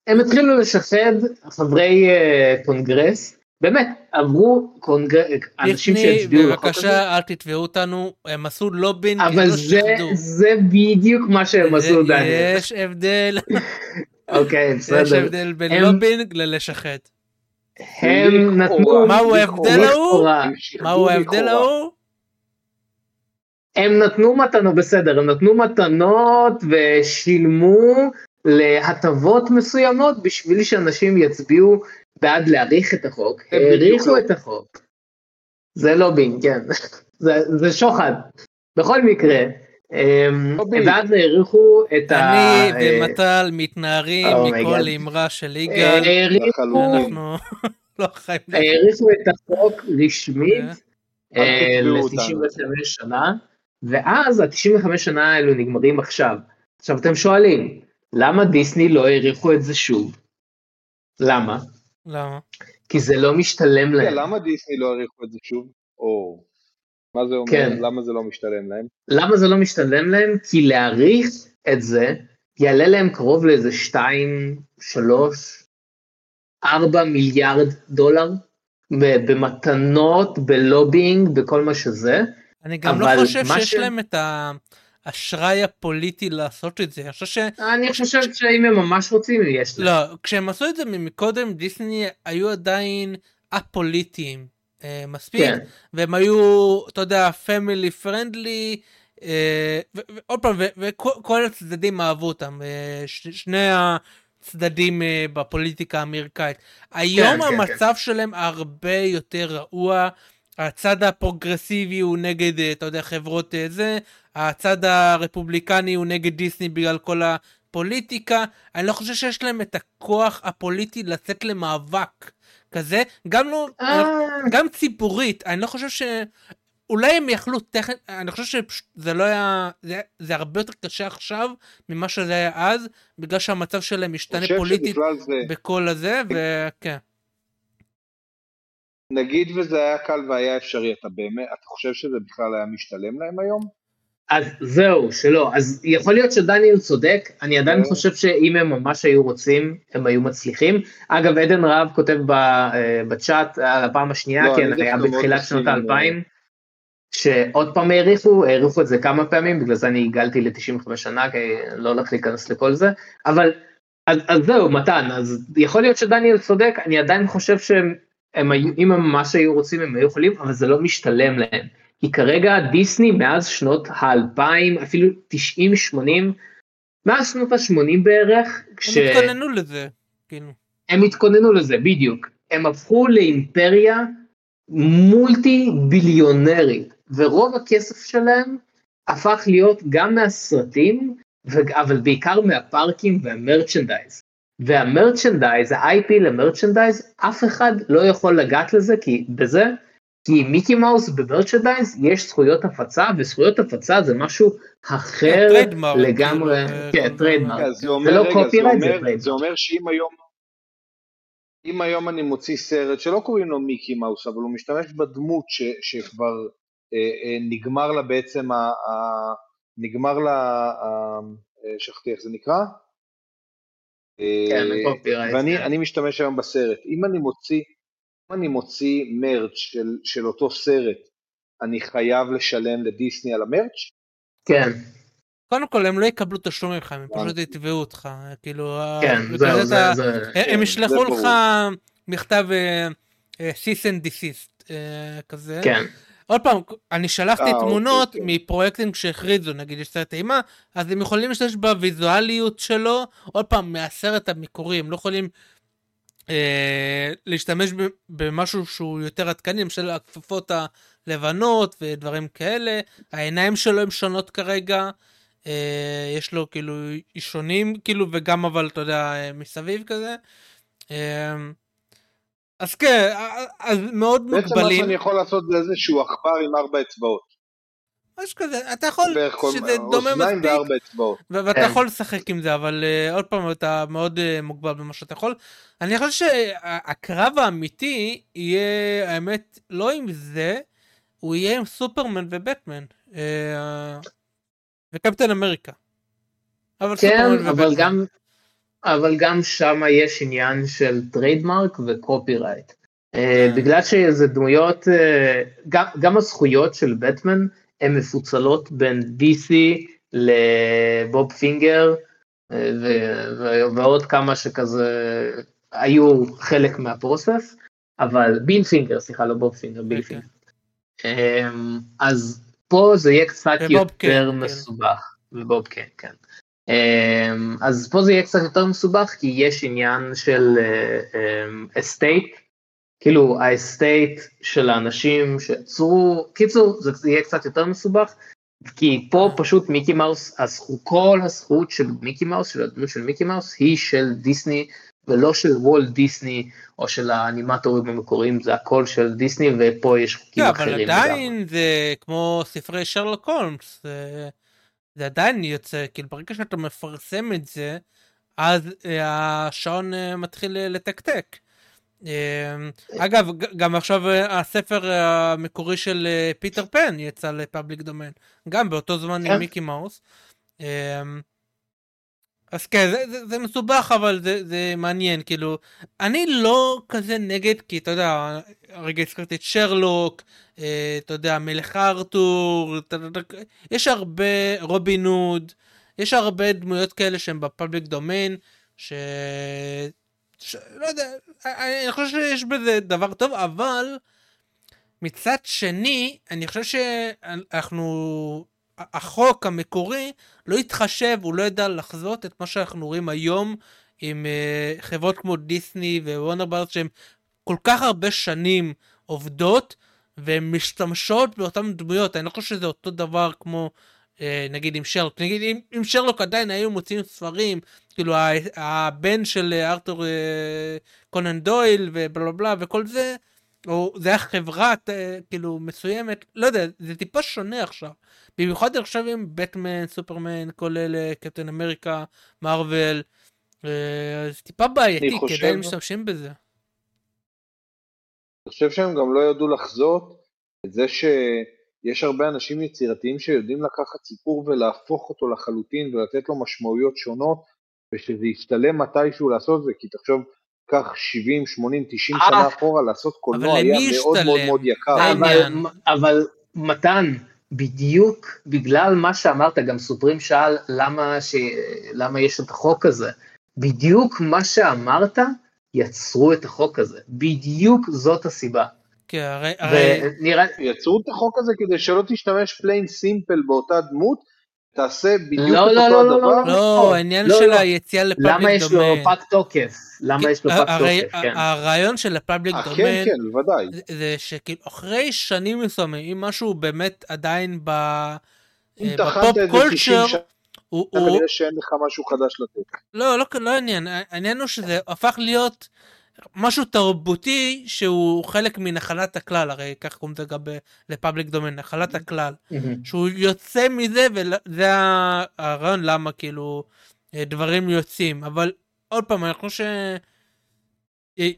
הם התחילו לשחד חברי אה, קונגרס, באמת, עברו קונגרס, אנשים שהצביעו לחוק הזה, בבקשה אל תתבעו אותנו, הם עשו לובינג, אבל לא זה. זה בדיוק מה שהם עשו, דניאל. יש הבדל, *laughs* אוקיי, יש בסדר. הבדל בין הם- לובינג ללשחד. הם נתנו... מהו ההבדל ההוא? מהו ההבדל. ההוא? הם נתנו מתנות, בסדר, הם נתנו מתנות ושילמו להטבות מסוימות בשביל שאנשים יצביעו בעד להאריך את החוק, האריכו את החוק. זה לובינג, כן, *laughs* זה, זה שוחד. בכל מקרה, אמ, ואז האריכו את ה... אני ומטל מתנערים Oh מכל. אמרה של אה, יגאל. האריכו אנחנו *laughs* לא חיים. האריכו את החוק רשמית אה. תתבעו ל-95 שנה, ואז ה-95 שנה האלו נגמרים עכשיו. עכשיו אתם שואלים, למה דיסני לא האריכו את זה שוב? למה? למה? כי זה לא משתלם כן, להם. למה דיסני לא האריכו את זה שוב? או, מה זה אומר? כן. למה זה לא משתלם להם? למה זה לא משתלם להם? כי להאריך את זה יעלה להם קרוב לאיזה 2, 3, 4 מיליארד דולר במתנות, בלובינג, בכל מה שזה. אני גם לא חושב מה שיש ש- להם את האשראי הפוליטי לעשות את זה. אני חושב ש... אני חושב שאם הם ממש רוצים, יש להם. לא, כשהם עשו את זה מקודם, דיסני היו עדיין א-פוליטיים אה, מספיק, כן. והם היו, אתה יודע, פמילי פרנדלי, ועוד פעם, וכל הצדדים אהבו אותם, אה, שני הצדדים אה, בפוליטיקה האמריקאית. היום כן, כן. המצב שלהם הרבה יותר רעוע. הצד הפרוגרסיבי הוא נגד, אה, אתה יודע, חברות אה, זה, הצד הרפובליקני הוא נגד דיסני בגלל כל הפוליטיקה. אני לא חושב שיש להם את הכוח הפוליטי לצאת למאבק כזה, גם לא, גם ציבורית, אני לא חושב ש... אולי הם יכלו טכנית, אני חושב שזה לא היה, זה, זה הרבה יותר קשה עכשיו ממה שזה היה אז, בגלל שהמצב שלהם משתנה פוליטית זה, בכל הזה, וכן. נגיד וזה היה קל והיה אפשרי, אתה באמת, אתה חושב שזה בכלל היה משתלם להם היום? אז זהו, שלא. אז יכול להיות שדניאל צודק, אני עדיין אה. חושב שאם הם ממש היו רוצים, הם היו מצליחים. אגב, עדן רהב כותב אה, בצ'אט על הפעם השנייה, לא, כן, היה בתחילת שנות האלפיים, שעוד פעם האריכו, האריכו את זה כמה פעמים, בגלל זה אני הגלתי ל-95 שנה, כי לא הולך להיכנס לכל זה, אבל, אז, אז זהו, מתן, אז יכול להיות שדניאל צודק, אני עדיין חושב שהם, הם היו, אם הם ממש היו רוצים, הם היו יכולים, אבל זה לא משתלם להם. כי כרגע דיסני מאז שנות האלפיים, אפילו 90-80, מאז שנות ה-80 בערך, הם כשהם התכוננו לזה, כאילו. התכוננו לזה, בדיוק. הם הפכו לאימפריה מולטי ביליונרית, ורוב הכסף שלהם הפך להיות גם מהסרטים, ו- אבל בעיקר מהפארקים וה merchandise. וה merchandise, ה-IP ל merchandise, אף אחד לא יכול לגעת לזה כי בזה, כי מיקי מאוס ב merchandise יש זכויות הפצה, וזכויות הפצה זה משהו אחר לגמרי, כאילו, כן, trademark. זה לא copyright, זה trademark. זה אומר שאם היום, אם היום אני מוציא סרט שלא קוראים לו מיקי מאוס, אבל הוא משתמש בדמות ש, שכבר אה, אה, נגמר לה בעצם, ה, ה, נגמר לה, אה, שכחתי איך זה נקרא? כן, אה, ואני כן. אני משתמש היום בסרט. אם אני מוציא, אם אני מוציא מרץ' של, של אותו סרט, אני חייב לשלם לדיסני על המרץ'? כן, קונו כל הם לא יקבלו תשלום ממך, הם פשוט. יתבעו אותך, כאילו, כן, וכזה זהו, זה, זה, הם- כן, ישלחו זה לך. מכתב אה, אה, cease and desist אה, כזה. כן, עוד פעם, אני שלחתי אה, תמונות אוקיי, כן. מפרויקטים שהכריזו, נגיד יש סרט אימה, אז הם יכולים להשתמש בוויזואליות שלו, עוד פעם, מהסרט המקורי, הם לא יכולים אה, להשתמש במשהו שהוא יותר עדכני, למשל הכפפות הלבנות ודברים כאלה, העיניים שלו הן שונות כרגע, אה, יש לו כאילו אישונים, כאילו, וגם אבל, אתה יודע, מסביב כזה. אה, אז כן, אז מאוד בעצם מה מוגבלים. שאני יכול לעשות זה איזשהו עכבר עם ארבע אצבעות. משהו כזה, אתה יכול, בערך כל שזה דומה אוזניים מספיק, וארבע אצבעות. ו- ואתה כן. יכול לשחק עם זה, אבל uh, עוד פעם, אתה מאוד uh, מוגבל במה שאתה יכול. אני חושב שהקרב האמיתי יהיה, האמת, לא עם זה, הוא יהיה עם סופרמן ובטמן. Uh, וקפטן אמריקה. אבל כן, סופרמן אבל ובטמן. גם, אבל גם שם יש עניין של trademark ו copyright. אה, כן. בגלל שזה דמויות, אה, גם, גם הזכויות של בטמן הן מפוצלות בין DC לבוב פינגר אה, ו- ו- ועוד כמה שכזה היו חלק מה process, אבל ביל פינגר, סליחה, לא בוב פינגר, ביל כן, פינגר. אמ, אז פה זה יהיה קצת יותר כן. מסובך, ובוב כן, כן. אמ, אז פה זה יהיה קצת יותר מסובך כי יש עניין של אסטייט, כאילו האסטייט של האנשים שיצרו, קיצור זה יהיה קצת יותר מסובך, כי פה פשוט מיקי מאוס, הזכות, כל הזכות של מיקי מאוס, של הדמות של מיקי מאוס, היא של דיסני ולא של וולט דיסני או של האנימטורים המקוריים, זה הכל של דיסני ופה יש חוקים כן, אחרים. אבל עדיין זה כמו ספרי שרלוק הולמס, זה, עדיין יוצא, כאילו ברגע שאתה מפרסם את זה, אז אה, השעון אה, מתחיל אה, לתקתק. אה, אגב, גם עכשיו הספר המקורי של פיטר פן יצא לפאבליק דומיין, גם באותו זמן כן. עם מיקי מאוס. אה, אז כן, זה, זה, זה מסובך אבל זה, זה מעניין, כאילו, אני לא כזה נגד, כי אתה יודע, הרגע הזכרתי את שרלוק, אה, אתה יודע, מלך ארתור, יש הרבה, רובין הוד, יש הרבה דמויות כאלה שהן בפאבליק דומיין, ש... ש... לא יודע, אני, אני חושב שיש בזה דבר טוב, אבל מצד שני, אני חושב שאנחנו, החוק המקורי לא יתחשב, הוא לא ידע לחזות את מה שאנחנו רואים היום עם uh, חברות כמו דיסני ווונר ברס שהן כל כך הרבה שנים עובדות והן משתמשות באותן דמויות, אני לא חושב שזה אותו דבר כמו uh, נגיד עם שרלוק, נגיד אם, אם שרלוק עדיין היו מוציאים ספרים, כאילו הבן של ארתור uh, קונן דויל ובלה בלה וכל זה, או זה היה חברה כאילו מסוימת, לא יודע, זה טיפה שונה עכשיו. במיוחד עכשיו עם בטמן, סופרמן, כל אלה, קפטן אמריקה, מארוול, אה, זה טיפה בעייתי, אני כי חושב- עדיין משתמשים בזה. אני חושב שהם גם לא ידעו לחזות את זה שיש הרבה אנשים יצירתיים שיודעים לקחת סיפור ולהפוך אותו לחלוטין ולתת לו משמעויות שונות, ושזה ישתלם מתישהו לעשות את זה, כי תחשוב, קח 70, 80, 90 אה, שנה אחורה, לעשות קולנוע היה מאוד מאוד? מאוד יקר. אבל, מתן, בדיוק בגלל מה שאמרת, גם סופרים שאל למה, ש... למה יש את החוק הזה. בדיוק מה שאמרת, יצרו את החוק הזה. בדיוק זאת הסיבה. כן, הרי, הרי ונראה, יצרו את החוק הזה כדי שלא תשתמש plain simple באותה דמות, תעשה בדיוק לא, את לא, אותו לא, לא, הדבר. לא, העניין לא, של לא. היציאה ל public למה יש לו דומיין. פג תוקף? למה יש לו פג תוקף? כן. הרעיון של ה public אה, כן, דומיין, כן, בוודאי. זה- שכאילו אחרי שנים מסוימים, אם משהו באמת עדיין ב... אם אה, טחנת בפופ את זה 90 culture, שנה, הוא, כנראה שאין לך משהו חדש לתת. לא, לא, לא העניין, העניין הוא שזה הפך להיות משהו תרבותי שהוא חלק מנחלת הכלל, הרי כך קוראים לזה גם ב- ל public domain, נחלת הכלל. שהוא יוצא מזה וזה הרעיון למה כאילו אה, דברים יוצאים, אבל עוד פעם, אני חושב ש... אה,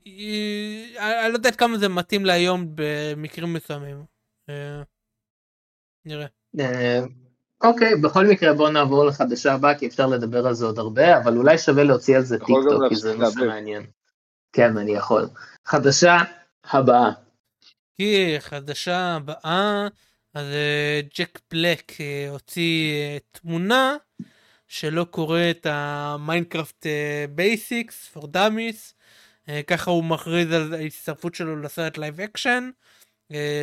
אה, אני לא יודע עד כמה זה מתאים להיום במקרים מסוימים. אה, נראה. אה, אוקיי, בכל מקרה בואו נעבור לחדשה הבאה, כי אפשר לדבר על זה עוד הרבה, אבל אולי שווה להוציא על זה טיק יכול גם טוק, כי זה נושא. מעניין. כן, אני יכול. חדשה הבאה. כי חדשה הבאה, אז אה, ג'ק בלק אה, הוציא אה, תמונה שלו קורא את ה Minecraft Basics for Dummies, ככה הוא מכריז על ההצטרפות שלו לסרט live action.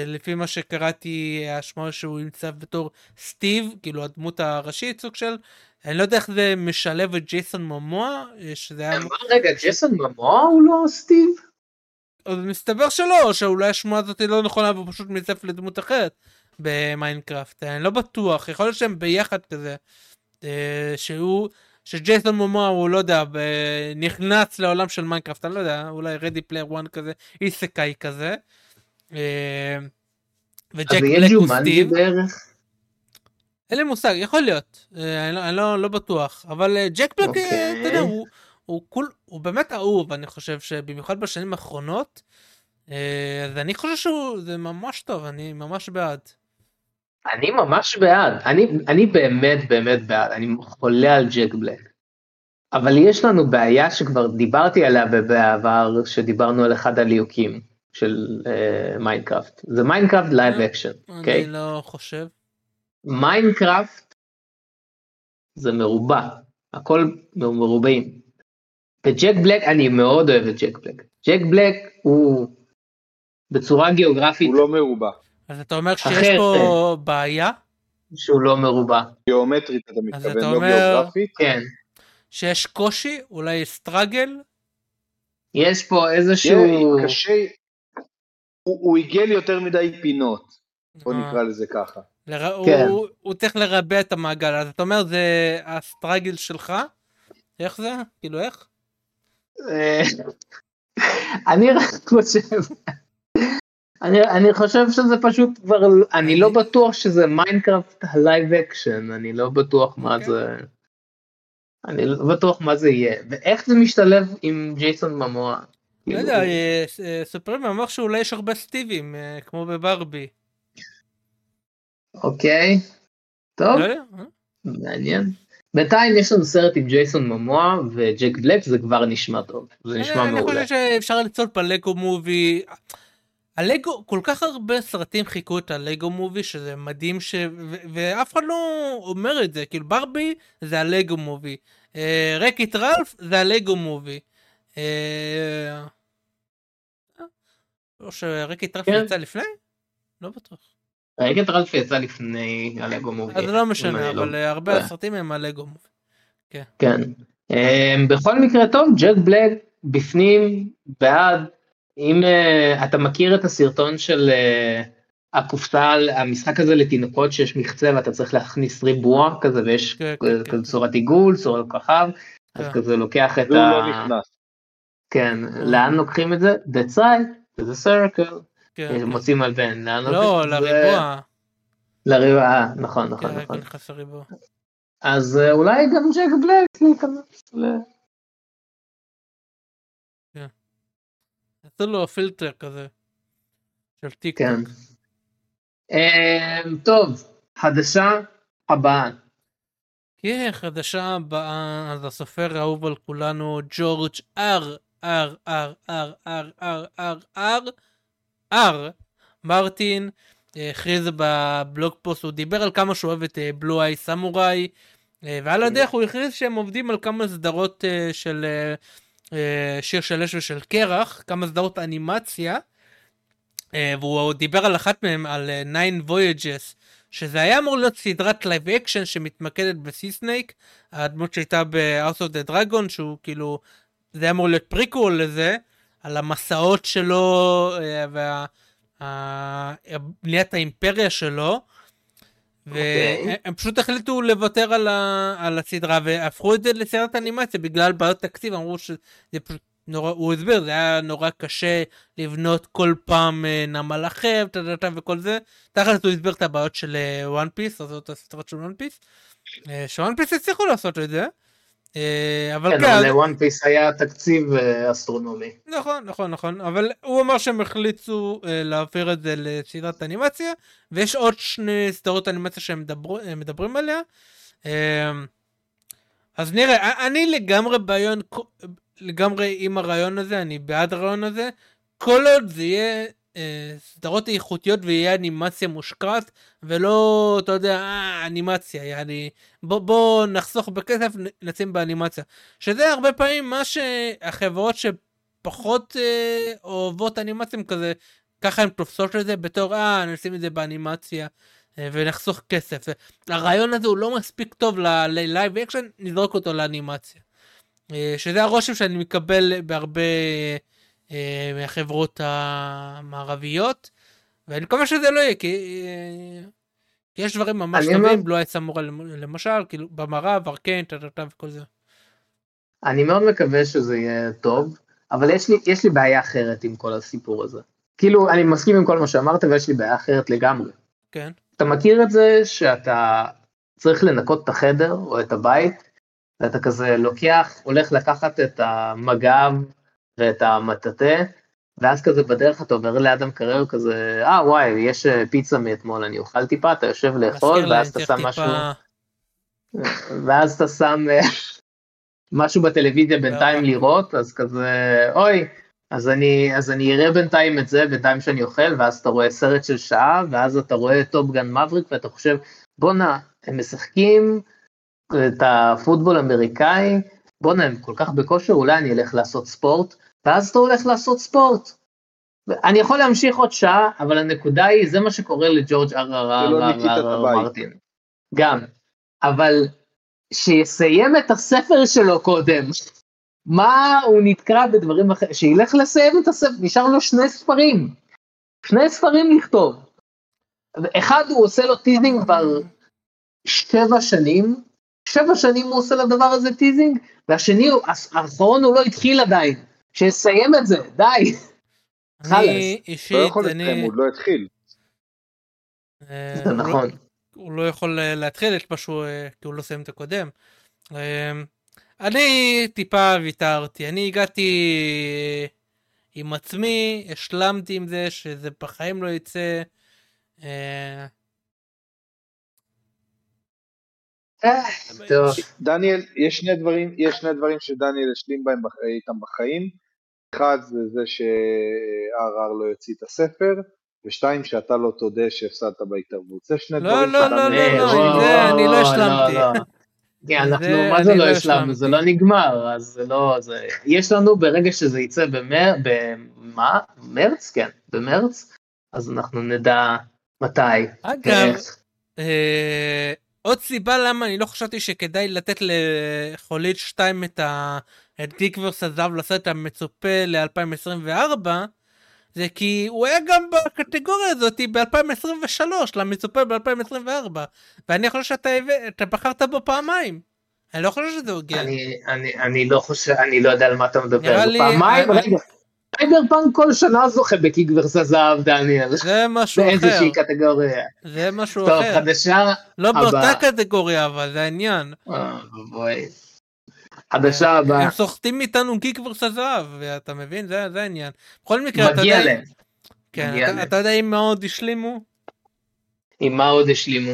לפי מה שקראתי, השמוע שהוא נמצא בתור סטיב, כאילו הדמות הראשית סוג של, אני לא יודע איך זה משלב את ג'ייסון מומואה, אה, שזה היה... מה, רגע, ג'ייסון מומואה הוא לא סטיב? אז מסתבר שלא, או שאולי השמועה הזאת לא נכונה והוא פשוט מצטרף לדמות אחרת במיינקראפט. אני לא בטוח, יכול להיות שהם ביחד כזה. אה, שהוא, שג'ייסון מומואה הוא לא יודע, נכנס לעולם של מיינקראפט, אני לא יודע, אולי Ready Player One כזה, isekai כזה. אה, אז וג'ק בלק הוא סטיב. בערך? אין לי מושג, יכול להיות, אה, אני, לא, אני לא, לא בטוח, אבל אה, ג'ק בלק, אוקיי. אה, אתה יודע, הוא, הוא, cool, הוא באמת אהוב, אני חושב שבמיוחד בשנים האחרונות, אה, אז אני חושב שהוא, זה ממש טוב, אני ממש בעד. אני ממש בעד, אני, אני באמת באמת בעד, אני חולה על ג'ק בלק. אבל יש לנו בעיה שכבר דיברתי עליה בעבר, שדיברנו על אחד הליהוקים של uh, מיינקראפט. זה מיינקראפט live action, אוקיי? אני לא חושב. מיינקראפט זה מרובע, הכל מרובעים. וג'ק בלק, אני מאוד אוהב את ג'ק בלק. ג'ק בלק הוא בצורה גיאוגרפית, הוא לא מרובע. אז אתה אומר שיש אחר, פה בעיה? שהוא לא מרובע. גיאומטרית אתה אז מתכוון, אתה לא אומר- גיאוגרפית? כן. שיש קושי? אולי סטראגל? יש פה איזשהו... קשה, הוא הוא עיגל יותר מדי פינות, בוא אה, נקרא לזה ככה. לר- כן. הוא- הוא צריך לרבע את המעגל, אז אתה אומר זה ה struggle שלך? איך זה? כאילו איך? אה, *laughs* אני רק חושב... אני, אני חושב שזה פשוט כבר, אני לא בטוח שזה מיינקראפט ה live action, אני לא בטוח מה אוקיי. זה, אני לא בטוח מה זה יהיה, ואיך זה משתלב עם ג'ייסון מומואה. לא יודע, אה, אה, סופרים אמר שאולי יש הרבה סטיבים, כמו בברבי. אוקיי, טוב, לא אה? מעניין. בינתיים יש לנו סרט עם ג'ייסון ממוע וג'ק בלק, זה כבר נשמע טוב, זה נשמע אני מעולה. חושב שאפשר לצעוד בלגו מובי. הלגו, כל כך הרבה סרטים חיכו את הלגו מובי שזה מדהים ש... ו- ואף אחד לא אומר את זה, כאילו ברבי זה הלגו מובי, אה, רקיט רלף זה הלגו מובי. אה, אה, או שרקיט רלף כן. יצא לפני? לא בטוח. רגע רלף יצא לפני הלגו מובי. אז לא משנה, לא אבל אה, הרבה טועה. הסרטים הם הלגו מובי. כן. Um, בכל מקרה טוב, ג'ק בלק בפנים, בעד. אם uh, אתה מכיר את הסרטון של uh, הקופסה, על- המשחק הזה לתינוקות שיש מחצה ואתה צריך להכניס ריבוע כזה ויש כן, כזה כן, כן. צורת עיגול, צורת כוכב, אז כן. כזה לוקח את ה... לא נכנס. כן, לאן לוקחים את זה? That's right, זה circle, כן, כן. מוצאים על בן, לאן לא? לריבוע. לריבוע, אה, נכון, נכון, כן, נכון. כן. אז אה, אולי גם ג'ק בלק להיכנס ל... עשו לו פילטר כזה. של טיק כן. טוק. אמ, טוב, חדשה הבאה. כן, חדשה הבאה, אז הסופר האהוב על כולנו, ג'ורג' אר, אר, אר, אר, אר, אר, אר, אר, אר, מרטין, אה, הכריז בבלוג פוסט, הוא דיבר על כמה שהוא אוהב את בלו איי סמוראי, אה, ועל הדרך הוא הכריז שהם עובדים על כמה סדרות אה, של אה, אה, שיר של אש ושל קרח, כמה סדרות אנימציה, אה, והוא דיבר על אחת מהן, על אה, Nine Voyages, שזה היה אמור להיות סדרת live action שמתמקדת ב Sea Snake, הדמות שהייתה ב-House of the Dragon, שהוא כאילו, זה היה אמור להיות פריקול לזה, על המסעות שלו אה, וה... ה- בניית האימפריה שלו. אוקיי. והם פשוט החליטו לוותר על, ה... על הסדרה והפכו את זה לסרט אנימציה בגלל בעיות תקציב אמרו שזה פשוט נורא הוא הסביר זה היה נורא קשה לבנות כל פעם אה, נמל אחר טה-טה-טה וכל זה תכלס הוא הסביר את הבעיות של וואן פיס זאת הסדרות של וואן פיס. שוואן פיס הצליחו לעשות את זה. אה, אבל כן, כן, אבל לוואן פיס היה תקציב אה, אסטרונומי. נכון נכון נכון אבל הוא אמר שהם החליטו אה, להעביר את זה לסדרת אנימציה ויש עוד שני סדרות אנימציה שהם מדבר, הם מדברים עליה. אז נראה אני לגמרי בעיון לגמרי עם הרעיון הזה אני בעד הרעיון הזה כל עוד זה יהיה סדרות איכותיות ויהיה אנימציה מושקעת ולא אתה יודע אה, אנימציה יעני בוא בוא נחסוך בכסף נשים באנימציה שזה הרבה פעמים מה שהחברות שפחות אה, אוהבות אנימציה כזה ככה הן תופסות את זה בתור אה נשים את זה באנימציה אה, ונחסוך כסף הרעיון הזה הוא לא מספיק טוב ל live action נזרוק אותו לאנימציה. אה, שזה הרושם שאני מקבל בהרבה אה, מהחברות המערביות ואני מקווה שזה לא יהיה כי, אה, כי יש דברים ממש טובים אומר- לא יצא מורה למשל כאילו במערב Arcane טה-טה-טה וכל זה. אני מאוד מקווה שזה יהיה טוב, אבל יש לי, יש לי בעיה אחרת עם כל הסיפור הזה. כאילו, אני מסכים עם כל מה שאמרת, ויש לי בעיה אחרת לגמרי. כן. אתה מכיר את זה שאתה צריך לנקות את החדר או את הבית, ואתה כזה לוקח, הולך לקחת את המגב ואת המטאטה, ואז כזה בדרך אתה עובר ליד המקרר כזה, אה וואי, יש אה, פיצה מאתמול, אני אוכל טיפה, אתה יושב לאכול, ואז אתה שם טיפה- משהו, ואז אתה שם אה, משהו בטלוויזיה בינתיים לא. לראות, אז כזה, אוי, אז אני, אז אני אראה בינתיים את זה, בינתיים שאני אוכל, ואז אתה רואה סרט של שעה, ואז אתה רואה טופגן מבריק, ואתה חושב, בואנה, הם משחקים את הפוטבול האמריקאי, בואנה, הם כל כך בכושר, אולי אני אלך לעשות ספורט, ואז אתה הולך לעשות ספורט. אני יכול להמשיך עוד שעה, אבל הנקודה היא, זה מה שקורה לג'ורג' אר אר שלא אר ניקית את אר אר הבית. מרטין. גם. אבל שיסיים את הספר שלו קודם. מה הוא נתקע בדברים אחרים? שילך לסיים את הספר, נשאר לו שני ספרים. שני ספרים לכתוב. אחד הוא עושה לו teasing כבר שבע שנים, שבע שנים הוא עושה לדבר הזה teasing, והשני, האחרון הוא לא התחיל עדיין. שיסיים את זה, די. אני חלאס. לא אישית, יכול לסיים, אני... הוא לא התחיל. אה, זה לא- נכון. הוא לא יכול אה, להתחיל את משהו אה, כי הוא לא סיים את הקודם. אני טיפה ויתרתי, אני הגעתי עם עצמי, השלמתי עם זה שזה בחיים לא יצא. טוב. דניאל, יש שני דברים, יש שני דברים שדניאל השלים בהם איתם בחיים. אחד זה זה ש-RR לא יוציא את הספר, ושתיים שאתה לא תודה שהפסדת בהתערבות. זה שני לא, דברים לא, שאתה לא, מבין. לא, אה, זה אני לא וואו, השלמתי. לא, לא. כן, אנחנו, מה זה אני לא לא השלמנו? זה לא השלמתי. נגמר, אז זה לא, זה, יש לנו ברגע שזה יצא במר, במה? מרץ? כן, במרץ, אז אנחנו נדע מתי. אגב, עוד סיבה למה אני לא חשבתי שכדאי לתת לחולית 2 את, ה... את גיק ורס הזהב את המצופה ל-2024 זה כי הוא היה גם בקטגוריה הזאת ב-2023 למצופה ב-2024 ואני חושב שאתה אתה בחרת בו פעמיים. אני לא חושב שזה הוגן. אני, אני, אני לא חושב, אני לא יודע על מה אתה מדבר. לי- פעמיים, אני- רגע, סייבר פאנק כל שנה זוכה בקיק ורסה זהב, דניאל. זה משהו אחר. באיזושהי קטגוריה. זה משהו טוב, אחר. חדשה לא הבאה. באותה קטגוריה אבל זה העניין. אה, בואי. חדשה הבאה, הם סוחטים מאיתנו גיק ורס הזהב ואתה מבין זה זה העניין. בכל מקרה אתה יודע. להם. כן, מגיע אתה, להם. אתה יודע אם מה עוד השלימו? עם מה עוד השלימו?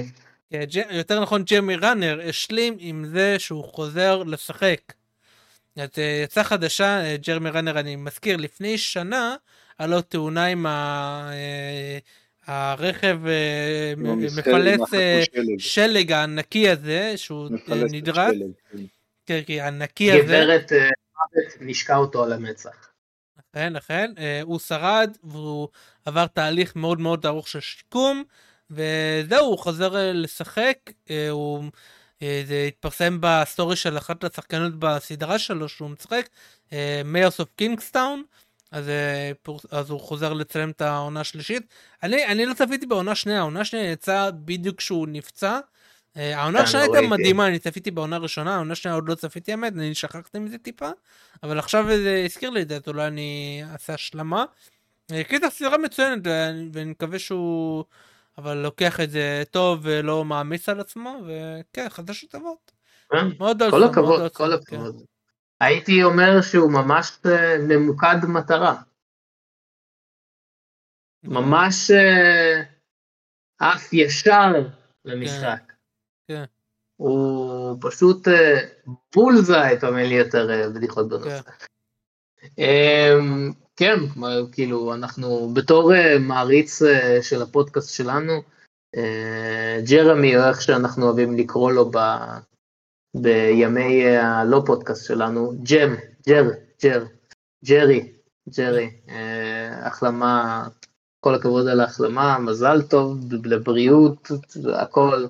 כן, יותר נכון ג'רמי ראנר השלים עם זה שהוא חוזר לשחק. אז אה, יצאה חדשה, אה, ג'רמי ראנר אני מזכיר, לפני שנה היה לו תאונה עם ה... אה, הרכב מפלס שלג. הענקי הזה שהוא את נדרס, כן. כן, כן, הוקאיי הזה, גברת מוות נשקה אותו על המצח. כן, נכון, אה, הוא שרד והוא עבר תהליך מאוד מאוד ארוך של שיקום וזהו, הוא חוזר לשחק, הוא, זה התפרסם בסטורי של אחת השחקנות בסדרה שלו שהוא משחק, Mayor of Kingstown, אז, אה, הוא חוזר לצלם את העונה השלישית. אני, אני לא צפיתי בעונה שנייה, העונה השנייה יצאה בדיוק כשהוא נפצע. אה, העונה כן, השנייה לא הייתה. מדהימה, אני צפיתי בעונה ראשונה, העונה השנייה עוד לא צפיתי האמת, אני שכחתי מזה טיפה, אבל עכשיו זה הזכיר לי את זה, אז אולי אני אעשה השלמה. אה, קיצר סדרה מצוינת ואני מקווה שהוא אבל לוקח את זה טוב ולא מעמיס על עצמו וכן חדשות טובות. כן? מאוד כל הכבוד, כל כן. הכבוד. הייתי אומר שהוא ממש אה, ממוקד מטרה. ממש אה, עף ישר למשחק. כן. הוא פשוט אה, בולזאי, אין לי יותר בדיחות בנושא. כן, כאילו, אנחנו בתור אה, מעריץ אה, של הפודקאסט שלנו, אה, ג'רמי, או איך שאנחנו אוהבים לקרוא לו ב, בימי הלא פודקאסט שלנו, ג'ם, ג'ר, ג'ר, ג'רי, ג'רי, החלמה, כל הכבוד על ההחלמה, מזל טוב, לבריאות, הכל.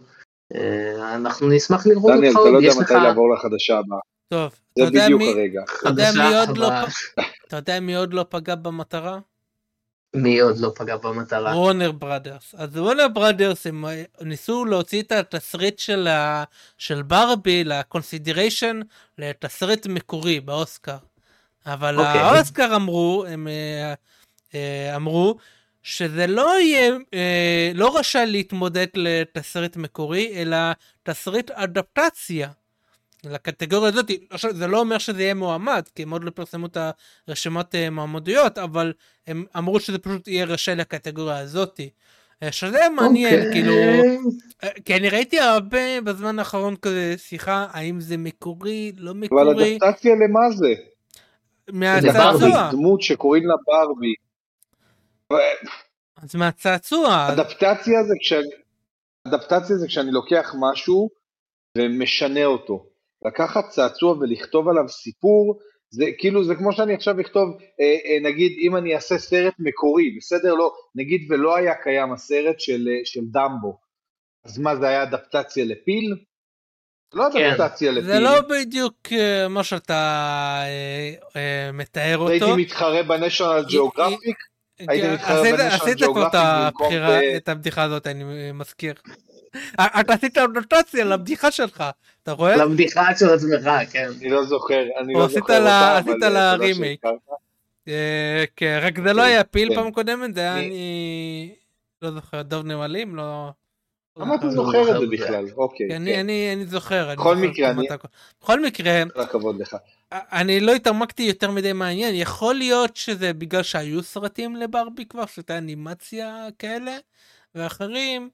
אנחנו נשמח לראות דניאל, אותך אתה לא עוד, יודע יש לך מתי לעבור לחדשה הבאה. טוב, זה בדיוק מי- הרגע. אתה יודע מי חדשה עוד לא אתה יודע מי עוד לא פגע במטרה? מי עוד לא פגע במטרה? וורנר בראדרס. אז וורנר בראדרס הם אה, ניסו להוציא את התסריט של, ה... של ברבי לקונסידריישן לתסריט מקורי באוסקר. אבל אוקיי. האוסקר אמרו, הם אה, אה, אמרו שזה לא יהיה, לא רשאי להתמודד לתסריט מקורי, אלא תסריט אדפטציה. לקטגוריה הזאת, עכשיו זה לא אומר שזה יהיה מועמד, כי הם עוד לא פרסמו את הרשימת אה, מועמדויות, אבל הם אמרו שזה פשוט יהיה רשאי לקטגוריה הזאתי. אה, שזה מעניין, אוקיי. כאילו, אה, כי אני ראיתי הרבה בזמן האחרון כזה שיחה, האם זה מקורי, לא אבל מקורי, אדפטציה למה זה? מהצעצוע, ברבי, דמות שקוראים לה ברבי. אז מהצעצוע, אדפטציה זה כשאני... אדפטציה זה כשאני לוקח משהו ומשנה אותו. לקחת צעצוע ולכתוב עליו סיפור, זה כאילו, זה כמו שאני עכשיו אכתוב, אה, אה, נגיד, אם אני אעשה סרט מקורי, בסדר? לא, נגיד ולא היה קיים הסרט של, אה, של דמבו, אז מה, זה היה אדפטציה לפיל? לא כן. אדפטציה לפיל. זה לא בדיוק אה, מה שאתה אה, אה, מתאר אותו. הייתי מתחרה ב National Geographic, הייתי כן, מתחרה עשית- ב National עשית כבר את Geographic במקום הבחירה, ב- את הבדיחה הזאת, אני מזכיר. אתה עשית אדפטציה לבדיחה שלך, אתה רואה? לבדיחה של עצמך, כן. אני לא זוכר, אני לא זוכר אותה, עשית לה רימייק. אה, כן, רק זה לא היה פיל כן. פעם קודמת, זה היה אני-. לא זוכר, דוב נמלים? לא... למה אתה לא זוכר את זה. בכלל? אוקיי, אני, כן, אני, אני זוכר. בכל מקרה, אני-. בכל מקרה, כל הכבוד לך. אני לא התעמקתי יותר מדי מעניין, יכול להיות שזה בגלל שהיו סרטים לברבי כבר, שהייתה אנימציה כאלה, ואחרים.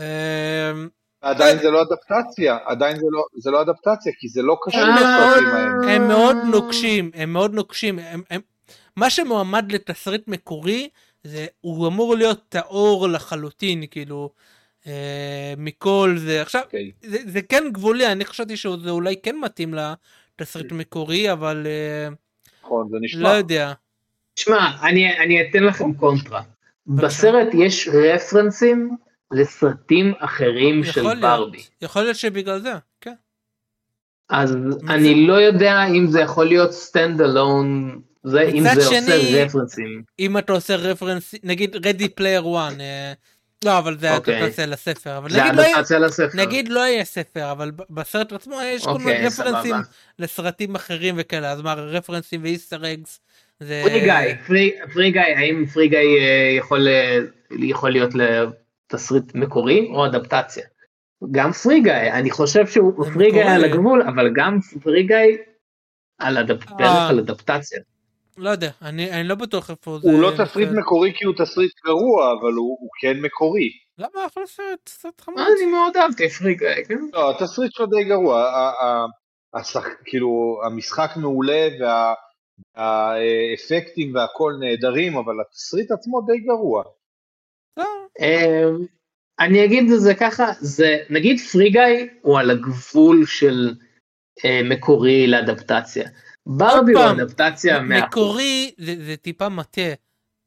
אה, עדיין זה לא אדפטציה, עדיין זה לא, זה לא אדפטציה, כי זה לא קשור הם לסרטים האלה. הם מאוד נוקשים, הם מאוד נוקשים. הם, הם, מה שמועמד לתסריט מקורי, זה, הוא אמור להיות טהור לחלוטין, כאילו, אה, מכל זה. עכשיו, אוקיי. זה, זה כן גבולי, אני חשבתי שזה אולי כן מתאים לתסריט מקורי, אבל אה, נכון, זה לא נשמע. יודע. שמע, אני, אני אתן לכם קונטרה. בסרט יש רפרנסים לסרטים אחרים של יכול ברבי. להיות, יכול להיות שבגלל זה, כן. אז אני לא יודע אם זה יכול להיות stand alone, זה אם זה שני- עושה רפרנסים. אם אתה עושה רפרנס, נגיד Ready Player 1, לא, אבל זה אוקיי. אדפטציה לספר, אבל נגיד לא, יהיה, אדפטציה לספר. נגיד לא יהיה ספר, אבל בסרט עצמו יש כל מיני אוקיי, רפרנסים סבבה. לסרטים אחרים וכאלה, אז מה, רפרנסים ו Easter eggs, זה... Free Guy, Free- Free Guy, האם Free Guy אה, יכול, אה, יכול להיות לתסריט מקורי או אדפטציה? גם פרי גיא, אני חושב שהוא זה פרי גיא מקורי. על הגבול, אבל גם פרי גיא על אדפ- אה. על אדפטציה. לא יודע, אני, אני לא בטוח איפה זה... הוא לא תסריט. מקורי כי הוא תסריט גרוע, אבל הוא הוא כן מקורי. למה אחלה סרט, סרט חמוד. אני מאוד אהבתי פרי גיא, כן? לא, התסריט שלו די גרוע. השח- כאילו, המשחק מעולה והאפקטים והכל נהדרים, אבל התסריט עצמו די גרוע. אמ, אני אגיד את זה ככה, זה נגיד פרי גיא הוא על הגבול של אה, מקורי לאדפטציה. ברבי הוא אדפטציה 100%. מקורי זה, זה טיפה מטה.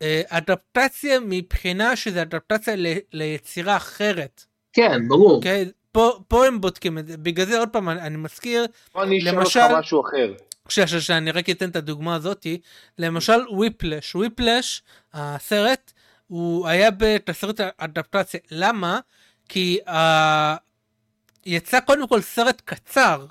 אה, אדפטציה מבחינה שזה אדפטציה ל, ליצירה אחרת. כן, ברור. אוקיי? פה, פה הם בודקים את זה. בגלל זה עוד פעם אני, אני מזכיר, בוא אני אשאל אותך משהו אחר. שנייה, שנייה, שנייה, אני רק אתן את הדוגמה הזאתי. למשל וויפלש. וויפלש, הסרט, הוא היה בתסריט אדפטציה. למה? כי uh, יצא קודם כל סרט קצר.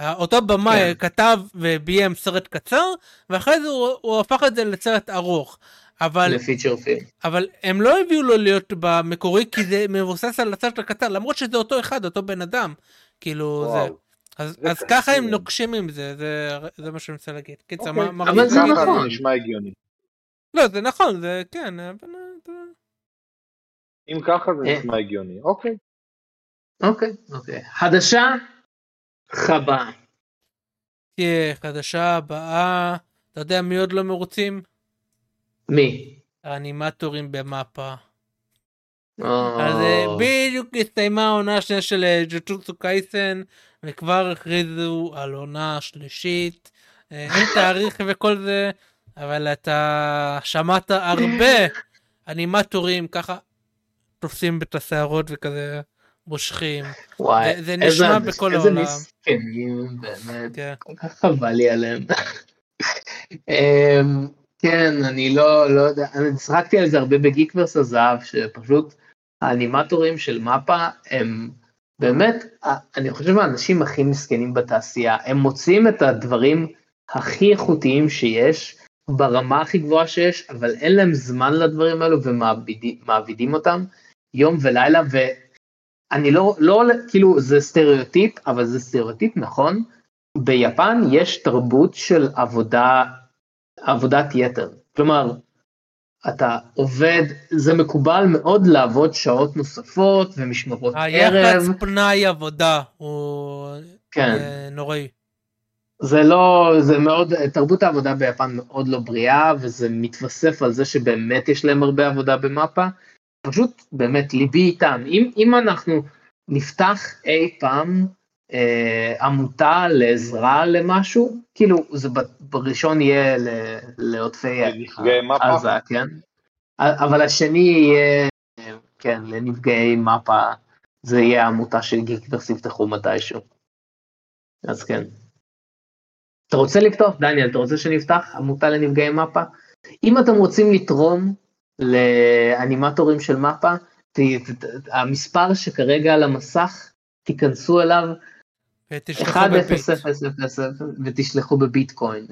אה, אותו במאי כן. כתב וביים סרט קצר, ואחרי זה הוא, הוא הפך את זה לסרט ארוך. אבל, לפיצ'ר פילם. אבל הם לא הביאו לו להיות במקורי, כי זה מבוסס על הסרט הקצר, למרות שזה אותו אחד, אותו בן אדם. כאילו, זה. וואו. אז, זה אז. ככה הם נוקשים עם זה, זה, זה מה שאני רוצה להגיד. קיצר, אוקיי, מה, מה אבל זה נכון. זה נשמע הגיוני. לא, זה נכון, זה כן, אבל... אה, אם ככה זה אה. נשמע הגיוני. אוקיי. אוקיי, אוקיי. חדשה, חבה. תהיה חדשה הבאה, אתה יודע מי עוד לא מרוצים? מי? האנימטורים במאפה. או, אז אה, בדיוק הסתיימה העונה השנייה של ג'וטוטסו קייסן, וכבר הכריזו על עונה שלישית. אין תאריך וכל זה, אבל אתה שמעת הרבה אנימטורים ככה תופסים את השערות וכזה מושכים. וואי, זה- זה איזה- נשמע בכל איזה העולם. מסכנים, באמת. כן. כל כך חבל לי עליהם. אמ, כן, אני לא, לא יודע, אני צחקתי על זה הרבה ב GeekVerse הזהב, שפשוט האנימטורים של MAPPA הם באמת, אני חושב האנשים הכי מסכנים בתעשייה, הם מוציאים את הדברים הכי איכותיים שיש, ברמה הכי גבוהה שיש, אבל אין להם זמן לדברים האלו ומעבידים אותם יום ולילה, ואני לא, לא, כאילו זה סטריאוטיפ, אבל זה סטריאוטיפ נכון, ביפן יש תרבות של עבודה, עבודת יתר. כלומר, אתה עובד, זה מקובל מאוד לעבוד שעות נוספות ומשמרות ערב. היחס פנאי עבודה הוא כן. נוראי. זה לא, זה מאוד, תרבות העבודה ביפן מאוד לא בריאה, וזה מתווסף על זה שבאמת יש להם הרבה עבודה במפה. פשוט באמת ליבי איתם. אם, אם אנחנו נפתח אי פעם אה, עמותה לעזרה למשהו, כאילו זה בראשון יהיה ל- מפה? עזה, כן? אבל השני יהיה, כן, לנפגעי מפה, זה יהיה העמותה של גיקברס יפתחו מתישהו. אז כן. אתה רוצה לפתוח, דניאל, אתה רוצה שנפתח עמותה לנפגעי מפה? אם אתם רוצים לתרום לאנימטורים של מפה, ת- ת- ת- המספר שכרגע על המסך, תיכנסו אליו, ותשלחו בביט. 1000 ותשלחו בביטקוין.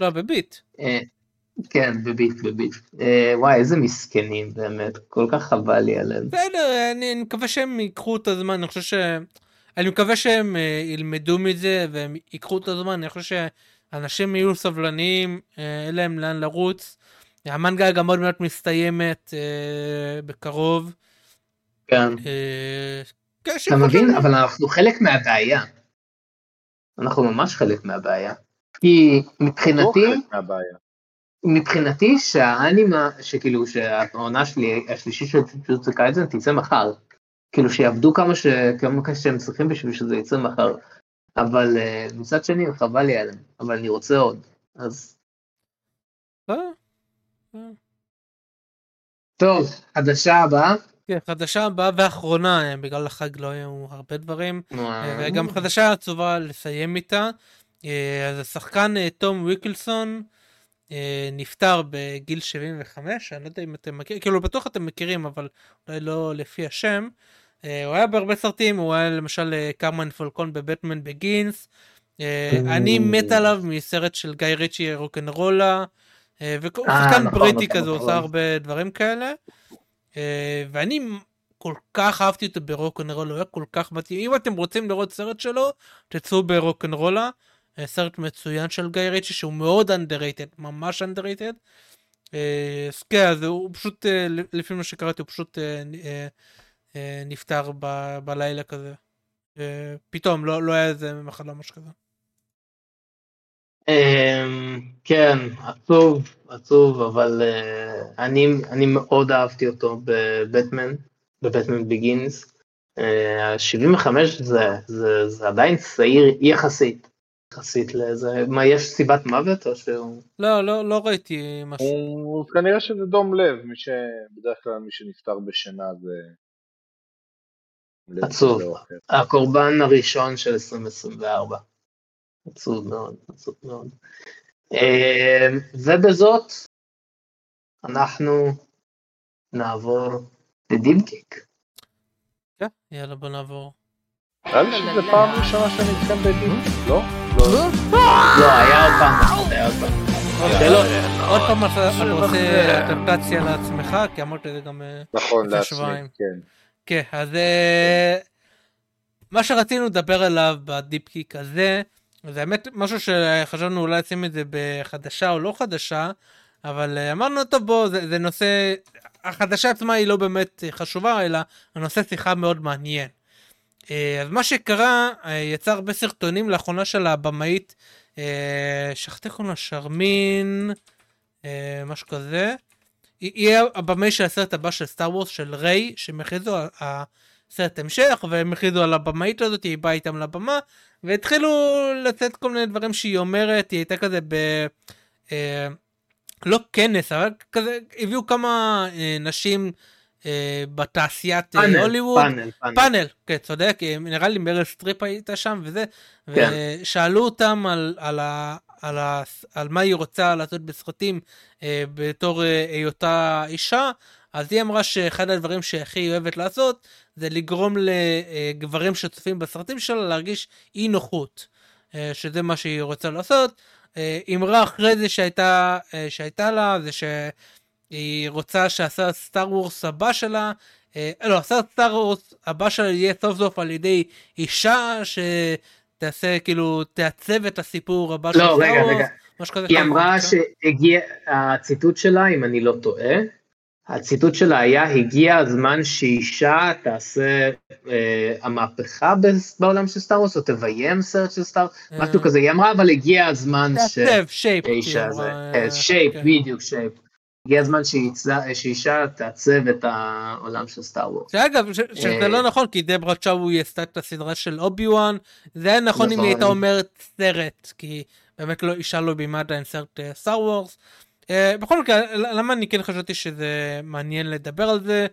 לא, בביט. אה, כן, בביט, בביט. אה, וואי, איזה מסכנים באמת, כל כך חבל לי עליהם. בסדר, אני אני מקווה שהם ייקחו את הזמן, אני חושב ש... אני מקווה שהם אה, ילמדו מזה והם ייקחו את הזמן, אני חושב שאנשים יהיו סבלניים, אה, אין להם לאן לרוץ. המנגה גם עוד מעט מסתיימת אה, בקרוב. כן. כן, אתה מבין? אבל אנחנו חלק מהבעיה. אנחנו ממש חלק מהבעיה. כי לא מבחינתי, מהבעיה. מבחינתי שהאנימה, שכאילו שהעונה שלי, השלישית של ג'וטסו קייזן תצא מחר. כאילו שיעבדו כמה ש... כמה שהם צריכים בשביל שזה יצא מחר. אבל אה, מצד שני חבל לי עליהם, אבל אני רוצה עוד. אז אה, טוב, חדשה הבאה. כן, חדשה הבאה ואחרונה, אה, בגלל החג לא היו הרבה דברים. אה, וגם חדשה עצובה לסיים איתה. אז השחקן תום ויקלסון נפטר בגיל 75, אני לא יודע אם אתם מכירים, כאילו בטוח אתם מכירים, אבל אולי לא לפי השם. אה, הוא היה בהרבה סרטים, הוא היה למשל אה, קרמן פולקון בבטמן בגינס. אה, אני מת עליו מסרט של גיא ריצ'י רוקנרולה. והוא שחקן נכון, בריטי נכון, כזה, הוא נכון. עושה הרבה דברים כאלה. ואני כל כך אהבתי אותו ברוקנרולה, הוא היה כל כך מתאים. אם אתם רוצים לראות סרט שלו, תצאו ברוקנרולה. סרט מצוין של גיא ריצ'י שהוא מאוד underrated, ממש underrated. אז כן, אז הוא פשוט, לפי מה שקראתי, הוא פשוט נפטר ב- בלילה כזה. אה, פתאום, לא לא היה איזה מחלה משהו כזה. אמ, כן, עצוב, עצוב, אבל אה, אני, אני מאוד אהבתי אותו בבטמן, בבטמן ביגינס. אה, 75 זה, זה, זה עדיין צעיר יחסית, יחסית לזה, מה, יש סיבת מוות או שהוא... לא, לא, לא ראיתי משהו. הוא כנראה שזה דום לב, מי שבדרך כלל מי שנפטר בשינה זה... עצוב. אחר. הקורבן הראשון של 2024. עצוב מאוד, עצוב מאוד. אה, ובזאת, אנחנו נעבור לדיפקיק. כן, יאללה בוא נעבור. נראה לי שזו פעם ראשונה שאני איתכם בדיון, לא? לא. לא, היה עוד פעם, היה עוד פעם. עוד פעם אתה רוצה אדפטציה לעצמך, כי אמרת את זה גם... אה, נכון, לפני לעצמי, שבועיים. כן. כן, אז אה, מה שרצינו לדבר עליו בדיפקיק הזה, זה האמת משהו שחשבנו אולי לשים את זה בחדשה או לא חדשה, אבל אה, אמרנו טוב בוא זה, זה נושא, החדשה עצמה היא לא באמת חשובה, אלא הנושא שיחה מאוד מעניין. אה, אז מה שקרה, יצא הרבה סרטונים לאחרונה של הבמאית, שכחתי קוראים לה שרמין, משהו כזה. היא הבמאי של הסרט הבא של סטאר וורס של ריי, שהם הכריזו על הסרט המשך, והם הכריזו על הבמאית הזאת, היא באה איתם לבמה, והתחילו לצאת כל מיני דברים שהיא אומרת, היא הייתה כזה ב... אה, לא כנס, אבל כזה, הביאו כמה אה, נשים אה, בתעשיית אה, פאנל, הוליווד. פאנל, פאנל. פאנל, כן, צודק, אה, נראה לי מרל סטריפ הייתה שם וזה, כן. ושאלו אותם על, על, ה, על, ה, על מה היא רוצה לעשות בסרטים אה, בתור אה, היותה אישה, אז היא אמרה שאחד הדברים שהכי אוהבת לעשות זה לגרום לגברים שצופים בסרטים שלה להרגיש אי נוחות, אה, שזה מה שהיא רוצה לעשות. אה, אמרה אחרי זה שהייתה, אה, שהייתה לה זה שהיא רוצה שהסרט Star Wars הבא שלה אה, לא, הסרט Star הבא שלה יהיה סוף סוף על ידי אישה שתעשה כאילו תעצב את הסיפור הבא של לא, Star רגע. רגע. משהו כזה היא אמרה כן? שהגיע, הציטוט שלה, אם אני לא טועה, הציטוט שלה היה, הגיע הזמן שאישה תעשה אה, המהפכה בעולם של Star Wars, או תביים סרט של Star, אה. משהו כזה, היא אמרה, אבל הגיע הזמן ש... תעצב, shape. אישה כאילו, זה, shape. בדיוק, shape. הגיע הזמן שאישה תעצב את העולם של סטאר וורס. שאגב, שזה לא נכון, כי דברה צ'או היא עשתה את הסדרה של אובי וואן, זה היה נכון אם היא הייתה אומרת סרט, כי באמת לא אישה לא בימה עדיין סרט סטאר וורס. בכל מקרה, למה אני כן חשבתי שזה מעניין לדבר על זה?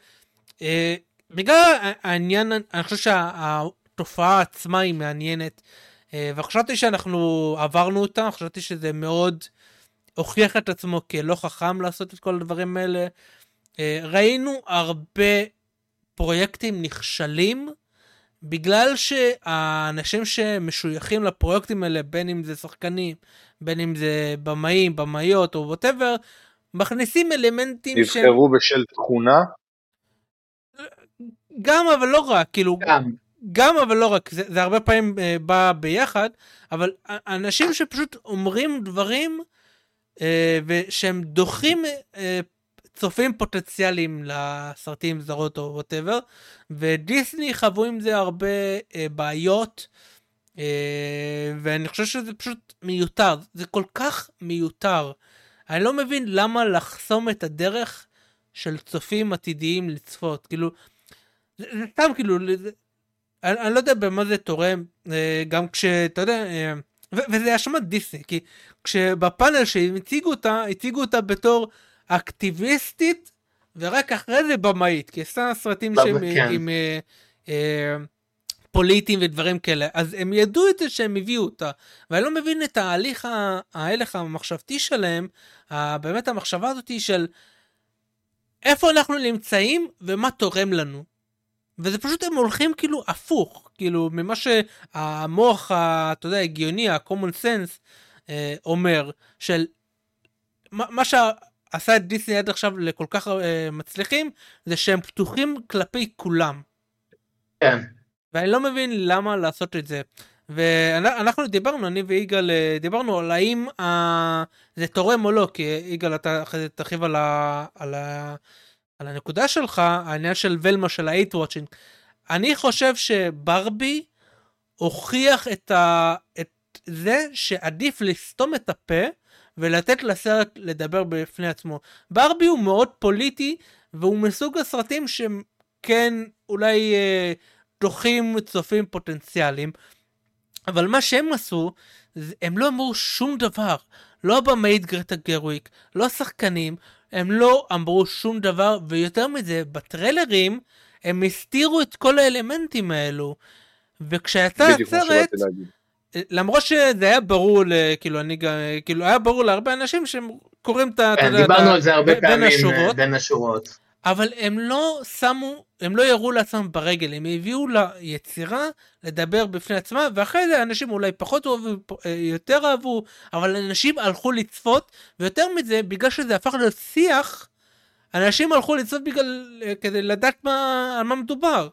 בגלל העניין, אני חושב שהתופעה עצמה היא מעניינת, וחשבתי שאנחנו עברנו אותה, חשבתי שזה מאוד... הוכיח את עצמו כלא חכם לעשות את כל הדברים האלה. אה, ראינו הרבה פרויקטים נכשלים בגלל שהאנשים שמשויכים לפרויקטים האלה, בין אם זה שחקנים, בין אם זה במאים, במאיות או ווטאבר, מכניסים אלמנטים ש... נבחרו בשל תכונה? גם אבל לא רק, כאילו... גם. גם אבל לא רק, זה, זה הרבה פעמים uh, בא ביחד, אבל אנשים שפשוט אומרים דברים אה, ושהם דוחים אה, צופים פוטנציאליים לסרטים זרות או ווטאבר, ודיסני חוו עם זה הרבה אה, בעיות, ואני חושב שזה פשוט מיותר, זה כל כך מיותר. אני לא מבין למה לחסום את הדרך של צופים עתידיים לצפות, כאילו, זה, סתם כאילו, אני, אני לא יודע במה זה תורם, גם כשאתה יודע, וזה אשמת דיסני, כי כשבפאנל שהם הציגו אותה, הציגו אותה בתור אקטיביסטית, ורק אחרי זה במאית, כי עשתה סרטים שהם כן. עם אה, אה, פוליטיים ודברים כאלה, אז הם ידעו את זה שהם הביאו אותה, ואני לא מבין את ההליך, ההלך המחשבתי שלהם, באמת המחשבה הזאת של איפה אנחנו נמצאים ומה תורם לנו. וזה פשוט הם הולכים כאילו הפוך, כאילו ממה שהמוח, אתה יודע, הגיוני, ה-common sense, אה, אומר, של מה, מה שעשה את דיסני עד עכשיו לכל כך אה, מצליחים, זה שהם פתוחים כלפי כולם. כן. ואני לא מבין למה לעשות את זה. ואנחנו דיברנו, אני ויגאל אה, דיברנו על האם ה... זה תורם או לא, כי יגאל אתה אחרי זה תרחיב על, ה... על, ה... על הנקודה שלך, העניין של ולמה של ה-8 watching. אני חושב שברבי הוכיח את, ה... את זה שעדיף לסתום את הפה ולתת לסרט לדבר בפני עצמו. ברבי הוא מאוד פוליטי והוא מסוג הסרטים שכן אולי אה, דוחים צופים פוטנציאליים. אבל מה שהם עשו, הם לא אמרו שום דבר. לא במאית גרטה גרוויק, לא שחקנים, הם לא אמרו שום דבר, ויותר מזה, בטריילרים, הם הסתירו את כל האלמנטים האלו. וכשהייתה הסרט, למרות שזה היה ברור, כאילו, אני גם, כאילו, היה ברור להרבה אנשים שהם קוראים את ה... כן, דיברנו על זה הרבה פעמים אה, בין השורות. אבל הם לא שמו, הם לא ירו לעצמם ברגל, הם הביאו ליצירה לדבר בפני עצמה, ואחרי זה אנשים אולי פחות אוהבו, אה, יותר אהבו, אבל אנשים הלכו לצפות, ויותר מזה, בגלל שזה הפך להיות שיח, אנשים הלכו לצפות בגלל, אה, כדי לדעת מה, על מה מדובר.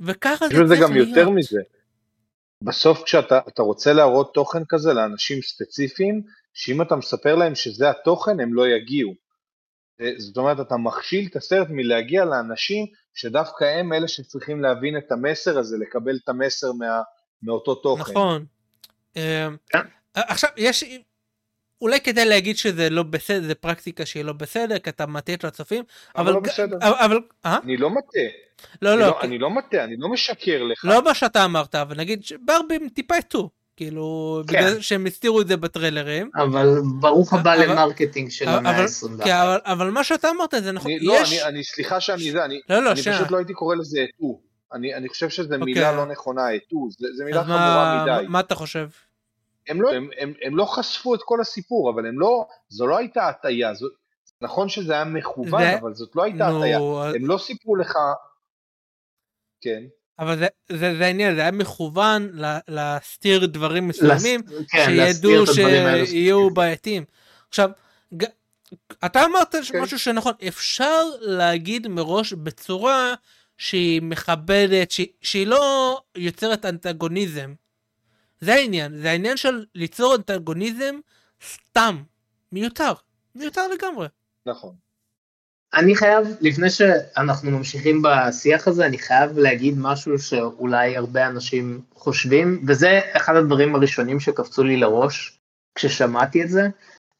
וככה זה צריך להיות. זה גם יותר מזה. בסוף כשאתה רוצה להראות תוכן כזה לאנשים ספציפיים, שאם אתה מספר להם שזה התוכן, הם לא יגיעו. אה, זאת אומרת, אתה מכשיל את הסרט מלהגיע לאנשים שדווקא הם אלה שצריכים להבין את המסר הזה, לקבל את המסר מה, מאותו תוכן. נכון. אה, עכשיו, יש... אולי כדי להגיד שזה לא בסדר, זה פרקטיקה שהיא לא בסדר, כי אתה מטעה את הצופים, אבל... אבל לא בסדר. אבל... אה? אני לא מטעה. לא, לא. אני לא מטעה, אני לא משקר לך. לא מה שאתה אמרת, אבל נגיד שברבי הם טיפה הטעו. כאילו, כן. בגלל שהם הסתירו את זה בטריילרים. אבל ברוך הבא אבל, ל marketing של המאה ה-21. כן, אבל, אבל מה שאתה אמרת זה נכון, אני, לא, יש... לא, אני, אני סליחה שאני זה, אני, לא, לא, אני פשוט לא הייתי קורא לזה הטעו. אני, אני חושב שזו אוקיי. מילה לא נכונה, הטעו, זו מילה חמורה מה, מדי. מה אתה חושב? הם לא, הם, הם, הם לא חשפו את כל הסיפור, אבל הם לא, זו לא הייתה הטעיה, נכון שזה היה מכוון, זה... אבל זאת לא הייתה הטעיה. הם לא סיפרו לך... כן. אבל זה, זה, זה העניין, זה היה מכוון להסתיר דברים מסוימים, לס... כן, שידעו שיהיו בעייתיים. עכשיו, ג... אתה אמרת כן. משהו שנכון, אפשר להגיד מראש בצורה שהיא מכבדת. שהיא לא יוצרת אנטגוניזם. זה העניין, זה העניין של ליצור אנטגוניזם סתם, מיותר, מיותר לגמרי. נכון. אני חייב, לפני שאנחנו ממשיכים בשיח הזה, אני חייב להגיד משהו שאולי הרבה אנשים חושבים, וזה אחד הדברים הראשונים שקפצו לי לראש כששמעתי את זה.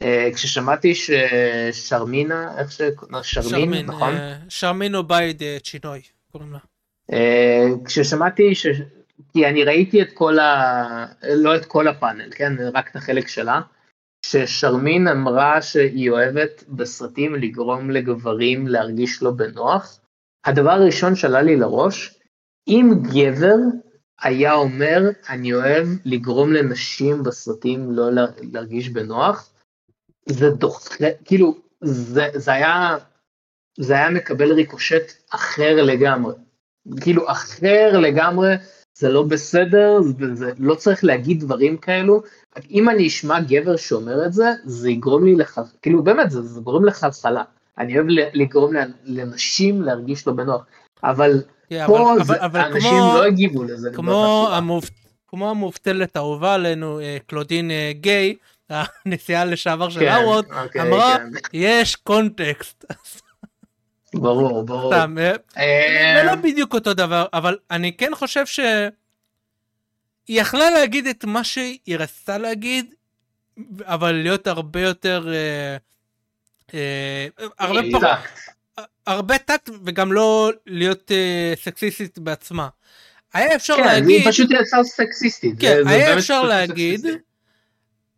אה, כששמעתי ששרמינה, איך ש... שרמין, נכון? אה, שרמין אובייד אה, צ'ינוי, קוראים לה. כששמעתי ש... כי אני ראיתי את כל ה... לא את כל הפאנל, כן? רק את החלק שלה. ששרמין אמרה שהיא אוהבת בסרטים לגרום לגברים להרגיש לא בנוח. הדבר הראשון שעלה לי לראש, אם גבר היה אומר, אני אוהב לגרום לנשים בסרטים לא לה- להרגיש בנוח, זה דוחה, כאילו, זה, זה היה, זה היה מקבל ריקושט אחר לגמרי. כאילו, אחר לגמרי, זה לא בסדר, זה, זה לא צריך להגיד דברים כאלו. אם אני אשמע גבר שאומר את זה, זה יגרום לי לך, כאילו, באמת, זה, זה גורם לחלחלה. אני אוהב לגרום לנשים להרגיש לא בנוח, אבל כן, פה אבל- זה, אבל- אבל אנשים כמו- לא הגיבו לזה. כמו. המוב- כמו המובטלת האהובה עלינו, אה, קלודין אה, גיי, *laughs* הנשיאה לשעבר של כן, האוורד, אוקיי, אמרה, כן. יש קונטקסט. ברור, ברור. סתם, אה, אה, זה לא בדיוק אותו דבר, אבל אני כן חושב ש... היא יכלה להגיד את מה שהיא רצתה להגיד, אבל להיות הרבה יותר... אה, הרבה פחות... הרבה טקט וגם לא להיות סקסיסטית בעצמה. היה אפשר כן, להגיד, היא פשוט יצאה סקסיסטית. כן, זה- היה אפשר להגיד.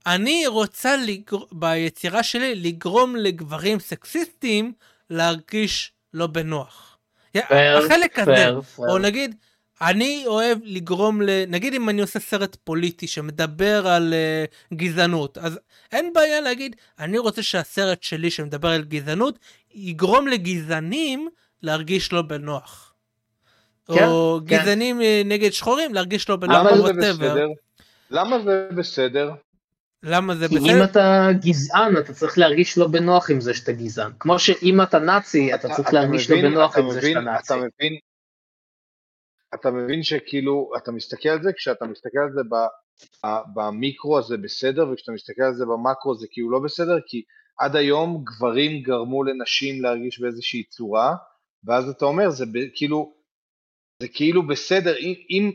אני רוצה לגר... ביצירה שלי לגרום לגברים סקסיסטים להרגיש לא בנוח. פייר, החלק הזה, פייר, פייר. או נגיד, אני אוהב לגרום ל... נגיד אם אני עושה סרט פוליטי שמדבר על uh, גזענות, אז אין בעיה להגיד, אני רוצה שהסרט שלי שמדבר על גזענות, יגרום לגזענים להרגיש לא בנוח. כן, או כן. גזענים אה, נגד שחורים להרגיש לא בנוח, למה או זה. בסדר? למה זה בסדר? למה זה כי אם בסדר? אתה גזען, אתה צריך להרגיש לא בנוח עם זה שאתה גזען. כמו שאם אתה נאצי, אתה צריך להרגיש לא מבין- בנוח אתה עם זה מבין- שאתה נאצי. אתה מבין, אתה מבין שכאילו, אתה מסתכל על זה, כשאתה מסתכל על זה ב- ה- במיקרו הזה בסדר, וכשאתה מסתכל על זה במקרו זה כאילו לא בסדר, כי עד היום גברים גרמו לנשים להרגיש באיזושהי צורה, ואז אתה אומר, זה ב- כאילו, זה כאילו בסדר, אם, אם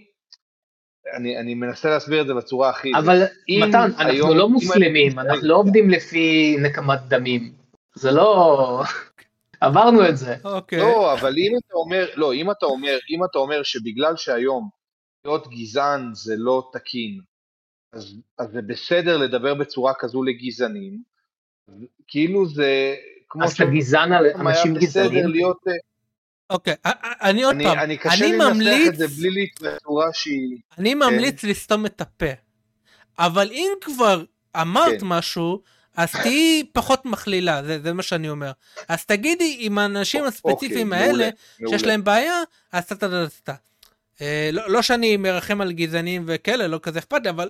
אני, אני מנסה להסביר את זה בצורה הכי... אבל אם מתן, אנחנו היום- לא מוסלמים, אני- אנחנו לא עובדים לפי נקמת דמים. זה לא... *laughs* עברנו את זה. אוקיי. לא, אבל אם אתה אומר, לא, אם אתה אומר, אם אתה אומר שבגלל שהיום להיות גזען זה לא תקין, אז, אז זה בסדר לדבר בצורה כזו לגזענים, כאילו זה כמו אז אתה גזען על אנשים בסדר גזענים? להיות, אה, אוקיי, אני עוד פעם, אני קשה לי לנסח ממליץ, את זה בלי להתבטא בצורה שהיא, אני ממליץ לסתום את הפה. אבל אם כבר אמרת כן. משהו, אז תהיי פחות מכלילה, זה, זה מה שאני אומר. אז תגידי עם האנשים הספציפיים אוקיי, האלה, מעולה, שיש מעולה. להם בעיה, אז טה טה טה טה. אה, לא, לא שאני מרחם על גזענים וכאלה, לא כזה אכפת לי, אבל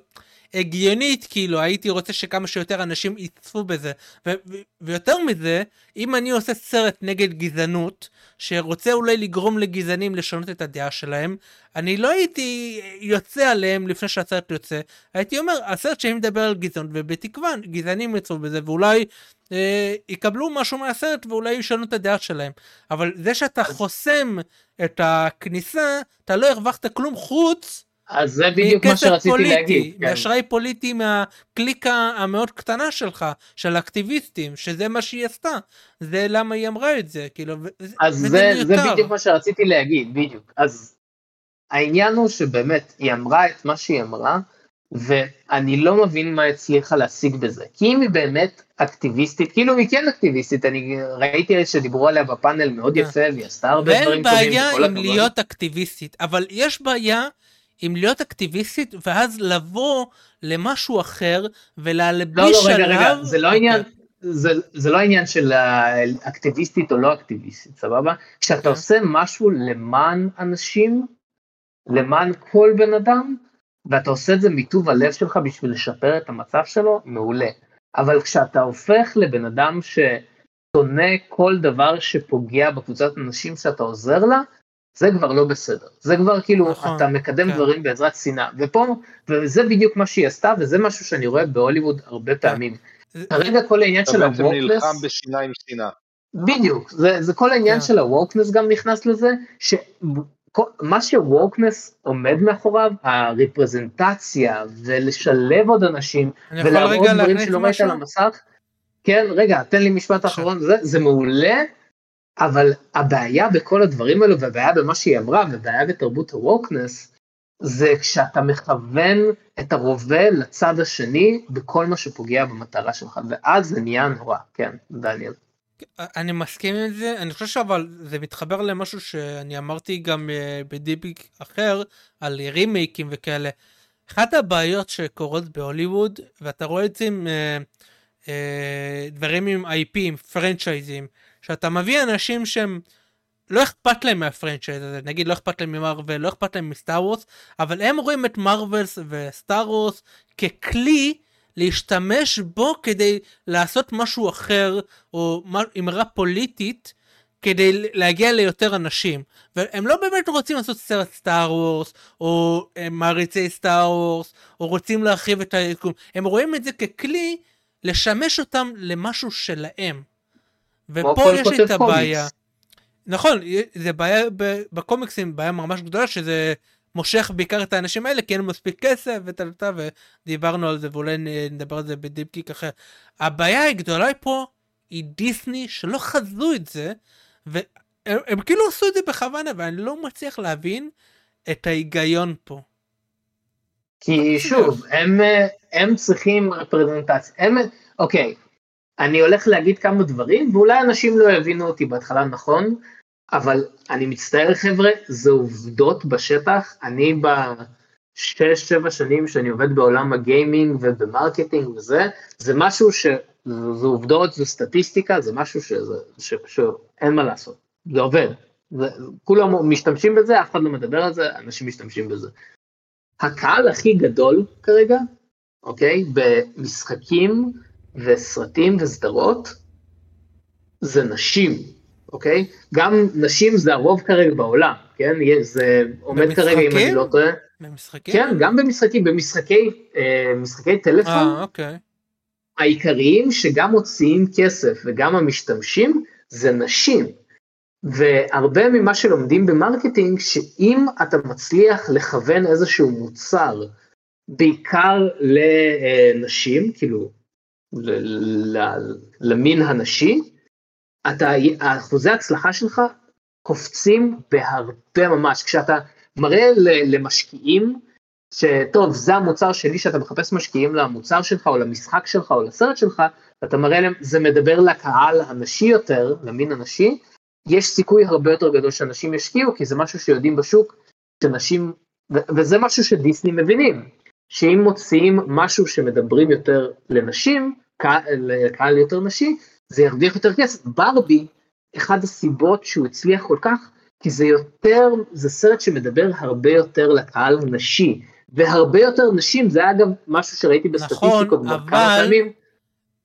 הגיונית, כאילו, הייתי רוצה שכמה שיותר אנשים יצפו בזה. ו- ו- ויותר מזה, אם אני עושה סרט נגד גזענות, שרוצה אולי לגרום לגזענים לשנות את הדעה שלהם, אני לא הייתי יוצא עליהם לפני שהסרט יוצא, הייתי אומר, הסרט שאני מדבר על גזענות, ובתקווה גזענים יצאו בזה, ואולי אה, יקבלו משהו מהסרט ואולי ישנו את הדעה שלהם. אבל זה שאתה חוסם את הכניסה, אתה לא הרווחת כלום חוץ אז זה בדיוק מה שרציתי פוליטי, להגיד. כן. מאשראי פוליטי מהקליקה המאוד קטנה שלך, של אקטיביסטים, שזה מה שהיא עשתה. זה למה היא אמרה את זה, כאילו, אז זה, זה מיותר. בדיוק מה שרציתי להגיד, בדיוק. אז העניין הוא שבאמת, היא אמרה את מה שהיא אמרה, ואני לא מבין מה הצליחה להשיג בזה. כי אם היא באמת אקטיביסטית, כאילו היא כן אקטיביסטית, אני ראיתי שדיברו עליה בפאנל מאוד כן. יפה, והיא עשתה הרבה ואין דברים טובים, בעיה וכל עם. להיות אקטיביסטית, אבל יש בעיה עם להיות אקטיביסטית, ואז לבוא למשהו אחר, לא, ולהלביש לא, רגע, עליו... רגע, זה לא עניין, אוקיי. זה, זה לא העניין של האקטיביסטית או לא אקטיביסטית, סבבה? כשאתה כן. עושה משהו למען אנשים, למען כל בן אדם, ואתה עושה את זה מטוב הלב שלך בשביל לשפר את המצב שלו, מעולה. אבל כשאתה הופך לבן אדם ששונא כל דבר שפוגע בקבוצת אנשים שאתה עוזר לה, זה כבר לא בסדר. זה כבר כאילו, נכון, אתה מקדם כן. דברים בעזרת שנאה. ופה, וזה בדיוק מה שהיא עשתה, וזה משהו שאני רואה בהוליווד הרבה פעמים. זה- כרגע כל העניין אתה של בעצם הווקנס, נלחם בשינה עם שנאה. בדיוק, זה, זה כל העניין כן. של הווקנס גם נכנס לזה, שמה שווקנס עומד מאחוריו, הרפרזנטציה ולשלב עוד אנשים ולהראות דברים שלא ראית? על המסך, כן, רגע, תן לי משפט אחרון, זה, זה מעולה, אבל הבעיה בכל הדברים האלו, והבעיה במה שהיא אמרה, והבעיה בתרבות הווקנס, זה כשאתה מכוון את הרובה לצד השני בכל מה שפוגע במטרה שלך, ואז זה נהיה נורא, כן, דניאל. אני מסכים עם זה, אני חושב שאבל זה מתחבר למשהו שאני אמרתי גם uh, בפרק אחר, על רימייקים וכאלה. אחת הבעיות שקורות בהוליווד, ואתה רואה את זה עם uh, uh, דברים עם IP, עם פרנצ'ייזים, שאתה מביא אנשים שהם לא אכפת להם מה franchise הזה, נגיד לא אכפת להם מ Marvel, לא אכפת להם מ Star Wars, אבל הם רואים את Marvel ו Star Wars ככלי להשתמש בו כדי לעשות משהו אחר, או אמרה פוליטית, כדי להגיע ליותר אנשים. והם לא באמת רוצים לעשות סרט סטאר וורס, או מעריצי סטאר וורס, או רוצים להרחיב את היקום. הם רואים את זה ככלי לשמש אותם למשהו שלהם. ופה יש לי את הבעיה. נכון, זה בעיה בקומיקסים, בעיה ממש גדולה, שזה מושך בעיקר את האנשים האלה, כי אין מספיק כסף וטלטה, ודיברנו על זה, ואולי נדבר על זה בדיפקיק אחר. הבעיה הגדולה פה היא דיסני, שלא חזו את זה, והם הם כאילו עשו את זה בכוונה, ואני לא מצליח להבין את ההיגיון פה. כי שוב, הם, הם צריכים רפרזנטציה, הם, אוקיי, אני הולך להגיד כמה דברים, ואולי אנשים לא יבינו אותי בהתחלה נכון, אבל אני מצטער חבר'ה, זה עובדות בשטח, אני בשש שבע שנים שאני עובד בעולם ה gaming וב marketing וזה, זה משהו ש... זה עובדות, זה סטטיסטיקה, זה משהו שזה, ש, שאין מה לעשות, זה עובד. זה, כולם משתמשים בזה, אף אחד לא מדבר על זה, אנשים משתמשים בזה. הקהל הכי גדול כרגע, אוקיי, במשחקים וסרטים וסדרות, זה נשים, אוקיי? גם נשים זה הרוב כרגע בעולם, כן? זה עומד במשחקים? כרגע אם אני לא טועה. במשחקים? כן, גם במשחקים, במשחקי אה, משחקי טלפון. אה, אוקיי. העיקריים שגם מוציאים כסף וגם המשתמשים זה נשים. והרבה ממה שלומדים ב marketing, שאם אתה מצליח לכוון איזשהו מוצר, בעיקר לנשים, כאילו למין הנשי, אתה, אחוזי ההצלחה שלך קופצים בהרבה ממש. כשאתה מראה למשקיעים, שטוב, זה המוצר שלי, שאתה מחפש משקיעים למוצר שלך, או למשחק שלך, או לסרט שלך, ואתה מראה להם, זה מדבר לקהל הנשי יותר, למין הנשי, יש סיכוי הרבה יותר גדול שאנשים ישקיעו, כי זה משהו שיודעים בשוק, שנשים, וזה משהו שדיסני מבינים, שאם מוציאים משהו שמדברים יותר לנשים, לקהל יותר נשי, זה ירוויח יותר כסף. ברבי, אחד הסיבות שהוא הצליח כל כך, כי זה יותר, זה סרט שמדבר הרבה יותר לקהל נשי, והרבה יותר נשים, זה אגב משהו שראיתי בסטטיסטיקות נכון, אבל... כמה פעמים.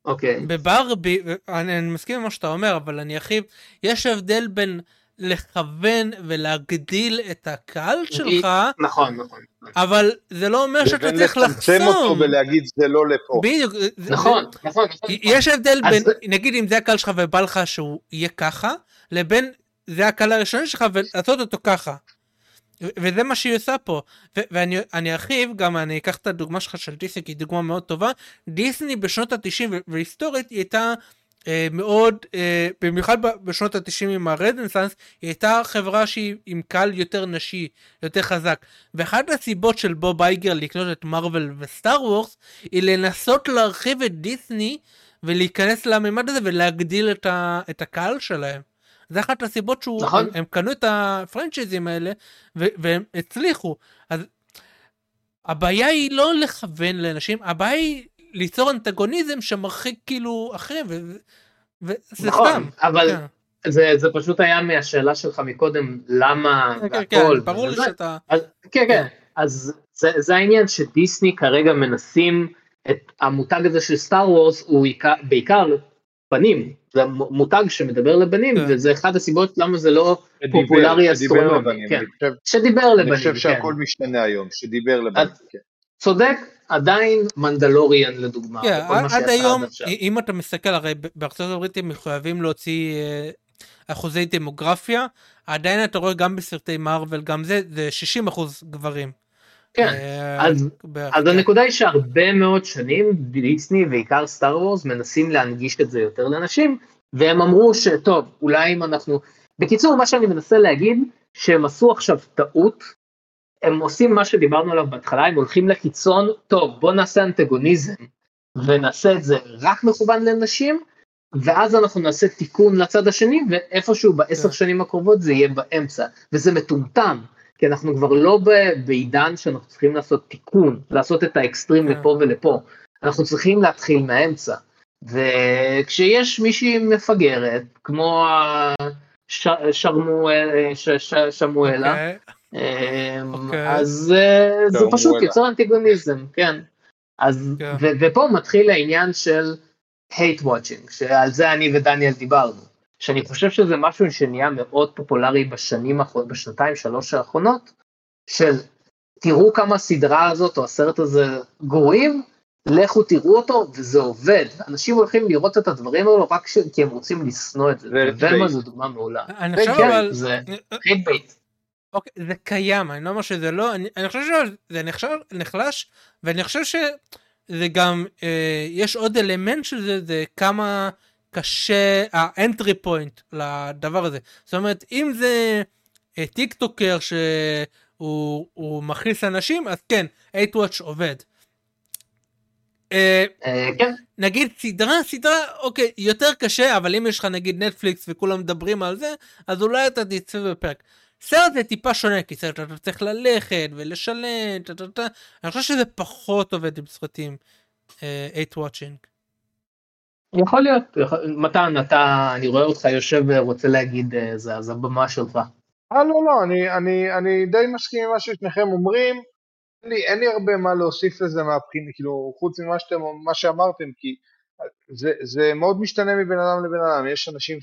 אוקיי. בברבי, אני, אני מסכים עם מה שאתה אומר, אבל אני ארחיב, יש הבדל בין לכוון ולהגדיל את הקהל שלך. נכון, נכון. אבל זה לא אומר שאתה צריך לחסום. לצמצם אותו ולהגיד זה לא לפה. בדיוק. נכון, נכון. יש הבדל בין, נגיד אם זה הקהל שלך ובא לך שהוא יהיה ככה, לבין זה הקהל הראשוני שלך ולעשות אותו ככה. וזה מה שהיא עושה פה ואני ארחיב גם אני אקח את הדוגמה שלך של דיסני כי היא דוגמה מאוד טובה דיסני בשנות התשעים והיסטורית היא הייתה מאוד, אה, במיוחד בשנות ה-90 עם הרדנסנס, היא הייתה חברה שהיא עם קהל יותר נשי, יותר חזק. ואחת הסיבות של בוב אייגר לקנות את מארוול וסטאר וורס, היא לנסות להרחיב את דיסני ולהיכנס לממד הזה ולהגדיל את, ה, את הקהל שלהם. זה אחת הסיבות שהם נכון. הם קנו את הפרנצ'ייזים האלה ו, והם הצליחו. אז הבעיה היא לא לכוון לאנשים, הבעיה היא ליצור אנטגוניזם שמרחיק כאילו אחרים, וזה נכון, סתם. אבל כן. זה, זה פשוט היה מהשאלה שלך מקודם, למה כן, כן, כן, ברור לי שאתה... אז, כן, כן, אז זה, זה העניין שדיסני כרגע מנסים את המותג הזה של סטאר וורס, הוא בעיקר, בעיקר בנים, זה מותג שמדבר לבנים, כן. וזה אחד הסיבות למה זה לא שדיבר, פופולרי אסטרונומי. כן. שדיבר לבנים, אני חושב שהכל כן. משתנה היום, שדיבר לבנים, כן. צודק, עדיין מנדלוריאן לדוגמה. כן, עד היום, אם אתה מסתכל, הרי בארצות הברית הם מחויבים להוציא אה, אחוזי דמוגרפיה, עדיין אתה רואה גם בסרטי מארוול, גם זה, זה 60 אחוז גברים. כן, אה, אז- אז כן. הנקודה היא שהרבה מאוד שנים דיסני ועיקר סטאר וורס מנסים להנגיש את זה יותר לאנשים והם אמרו שטוב אולי אם אנחנו בקיצור מה שאני מנסה להגיד שהם עשו עכשיו טעות הם עושים מה שדיברנו עליו בהתחלה הם הולכים לקיצון טוב בוא נעשה אנטגוניזם ונעשה את זה רק מכוון לנשים ואז אנחנו נעשה תיקון לצד השני ואיפשהו בעשר כן. שנים הקרובות זה יהיה באמצע וזה מטומטם כי אנחנו כבר לא בעידן שאנחנו צריכים לעשות תיקון, לעשות את האקסטרים כן. לפה ולפה. אנחנו צריכים להתחיל מהאמצע. וכשיש מישהי מפגרת, כמו הש- שרמואל- ש- ש- שמואלה, אוקיי. אמ, אוקיי. אז אה, זה. פשוט יוצר אנטיגוניזם, כן. אז, כן. ו- ופה מתחיל העניין של hate watching, שעל זה אני ודניאל דיברנו. שאני חושב שזה משהו שנהיה מאוד פופולרי בשנים האחרונות, בשנתיים שלוש האחרונות, של תראו כמה הסדרה הזאת או הסרט הזה גרועים, לכו תראו אותו וזה עובד. אנשים הולכים לראות את הדברים האלו רק ש... כי הם רוצים לשנוא את זה. ורמה. זו דוגמה מעולה. אני כן, חושב אבל... זה hate bait. אוקיי, זה קיים, אני לא אומר שזה לא, אני, אני חושב שזה נחשב, נחלש, ואני חושב שזה גם, אה, יש עוד אלמנט של זה, זה כמה קשה ה entry point לדבר הזה. זאת אומרת, אם זה אה, TikToker שהוא הוא מכניס אנשים, אז כן, 8watch עובד. אה, אה, כן, נגיד סדרה, סדרה, אוקיי, יותר קשה, אבל אם יש לך נגיד נטפליקס וכולם מדברים על זה, אז אולי אתה תצפה בפרק. סרט זה טיפה שונה, כי סרט אתה צריך ללכת ולשלם, טה, טה, טה. אני חושב שזה פחות עובד עם סרטים 8 watching. יכול להיות. מתן, אתה, אני רואה אותך יושב ורוצה להגיד, אה, זה, אז הבמה שלך. אה, לא, לא, אני, אני, אני די מסכים עם מה ששניכם אומרים. אין לי, אין לי הרבה מה להוסיף לזה מהבחינה, כאילו, חוץ ממה שאתם, מה שאמרתם, כי זה, זה מאוד משתנה מבן אדם לבן אדם. יש אנשים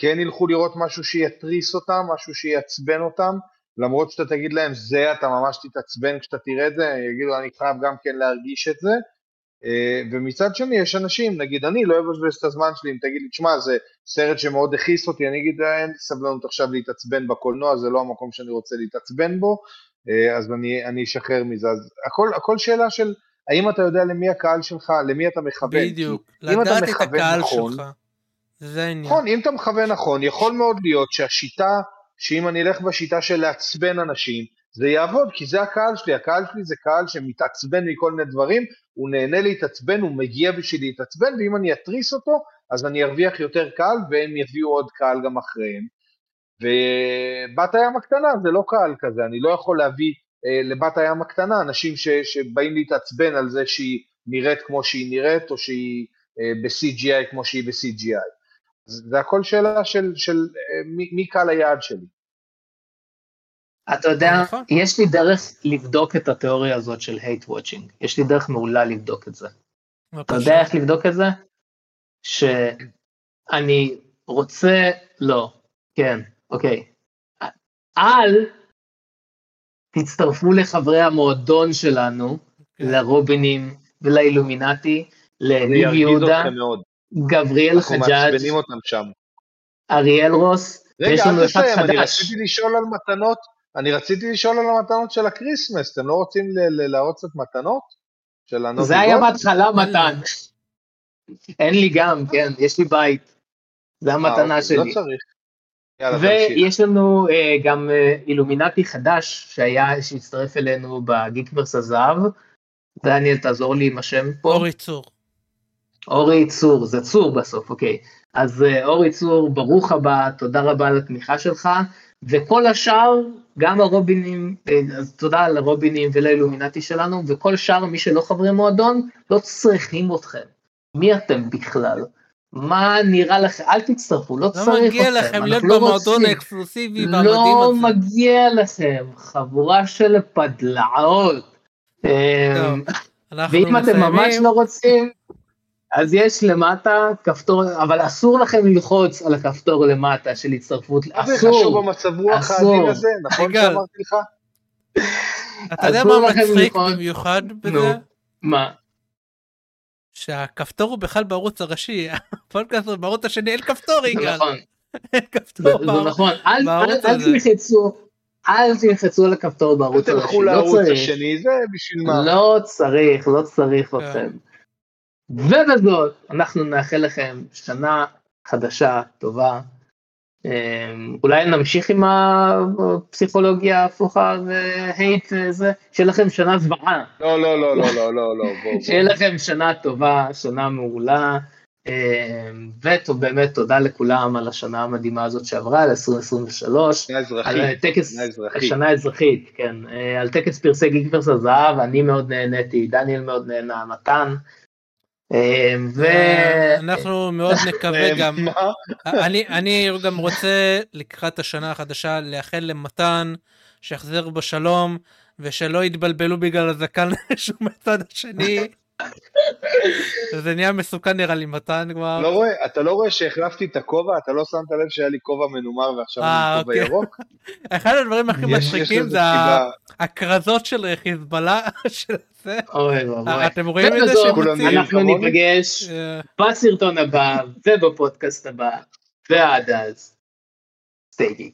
שכן ילכו לראות משהו שיתריס אותם, משהו שיעצבן אותם, למרות שאתה תגיד להם, זה, אתה ממש תתעצבן כשאתה תראה את זה, יגידו, אני חייב גם כן להרגיש את זה. אה, ומצד שני יש אנשים, נגיד אני לא אבזבז את הזמן שלי אם תגיד לי, תשמע זה סרט שמאוד הכעיס אותי, אני אגיד "אה, אין סבלנות עכשיו להתעצבן בקולנוע, זה לא המקום שאני רוצה להתעצבן בו, אה, אז אני, אני אשחרר מזה, אז הכל, הכל שאלה של האם אתה יודע למי הקהל שלך, למי אתה מכוון, בדיוק, לדעת את הקהל נכון, שלך. זה העניין. נכון, אם אתה מכוון נכון, יכול מאוד להיות שהשיטה, שאם אני אלך בשיטה של לעצבן אנשים, זה יעבוד, כי זה הקהל שלי, הקהל שלי זה קהל שמתעצבן מכל מיני דברים, הוא נהנה להתעצבן, הוא מגיע בשביל להתעצבן, ואם אני אתריס אותו, אז אני ארוויח יותר קהל, והם יביאו עוד קהל גם אחריהם. ובת הים הקטנה זה לא קהל כזה, אני לא יכול להביא אה, לבת הים הקטנה אנשים ש, שבאים להתעצבן על זה שהיא נראית כמו שהיא נראית, או שהיא אה, ב-CGI כמו שהיא ב-CGI. זה הכל שאלה של, של אה, מי, מי קהל היעד שלי. אתה יודע, נכון. יש לי דרך לבדוק את התיאוריה הזאת של hate watching. יש לי דרך מעולה לבדוק את זה. אתה בבקשה. יודע איך לבדוק את זה? שאני רוצה, לא, כן, אוקיי. אל תצטרפו לחברי המועדון שלנו, כן. לרובינים ולאילומינטי, לניב יהודה, גבריאל אנחנו חג'אג', מעצבנים אותם שם. אריאל רוס, רגע, אל תסיים, אני. רציתי לשאול על מתנות, אני רציתי לשאול על המתנות של הקריסמס, אתם לא רוצים להראות קצת מתנות? של הנובי זה היה? בהתחלה מתן. אין לי גם, כן, יש לי בית. זה אה, המתנה אוקיי, שלי. לא צריך. ויש לנו אה, גם אה, אילומינטי חדש שהיה, שהצטרף אלינו בגיק ורס הזהב. דניאל, תעזור לי עם השם פה. אורי צור. אורי צור, זה צור בסוף, אוקיי. אז אה, אורי צור, ברוך הבא, תודה רבה על התמיכה שלך, וכל השאר, גם הרובינים, אה, אז תודה על הרובינים ולאילומינטי שלנו, וכל שאר מי שלא חברי מועדון, לא צריכים אתכם. מי אתם בכלל? מה נראה לכם? אל תצטרפו, לא לא צריך אתכם. מגיע לכם להיות לא במועדון. האקסקלוסיבי והמדהים לא הזה. מגיע לכם, חבורה של פדלעות. טוב, אמ, אנחנו ואם אתם ממש. לא רוצים, אז יש למטה כפתור, אבל אסור לכם ללחוץ על הכפתור למטה של הצטרפות, מה זה חשוב אסור, במצב רוח אסור. העדין הזה, נכון. שאמרתי לך? אתה יודע אסור מה מצחיק. במיוחד בזה? מה? שהכפתור הוא בכלל בערוץ הראשי, הפודקאסט הוא בערוץ השני, אין כפתור זה יגאל, נכון, אין כפתור בערוץ. נכון, הזה. תלחצו, אל תלחצו על הכפתור בערוץ הראשי, תלכו לא לערוץ צריך. השני, זה בשביל מה? לא צריך, לא צריך כן. אתכם. ובזאת, אנחנו נאחל לכם שנה חדשה, טובה. אמ, אולי נמשיך עם הפסיכולוגיה ההפוכה והייט וזה, שיהיה לכם שנה זוועה, לא, לא, לא, לא, לא, לא, לא, בוא, שיהיה בוא. לכם שנה טובה, שנה מעולה. אמ, ובאמת תודה לכולם על השנה המדהימה הזאת שעברה, על 2023. שנה אזרחית, טקס, שנה אזרחית. שנה אזרחית, כן, אה, על טקס פרסי גיקברס הזהב, אני מאוד נהניתי, דניאל מאוד נהנה, מתן. אה, ו... אנחנו מאוד *laughs* נקווה גם, מה? אני, אני גם רוצה לקראת השנה החדשה לאחל למתן שיחזר בשלום ושלא יתבלבלו בגלל הזקן *laughs* שהוא מהצד השני. זה נהיה מסוכן נראה לי מתן כבר. לא רואה, אתה לא רואה שהחלפתי את הכובע? אתה לא שמת לב שהיה לי כובע מנומר ועכשיו אה, אני עם כובע אוקיי. ירוק? *laughs* אחד הדברים הכי מצחיקים זה. הכרזות של חיזבאללה *laughs* של זה. אוי ואבוי. אתם רואים את זה ובזאת, שהם כולם מוציאים? נראים אנחנו? ניפגש אה, *laughs* בסרטון הבא ובפודקאסט הבא, ועד אז.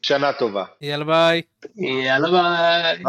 שנה טובה. יאללה ביי. יאללה ביי.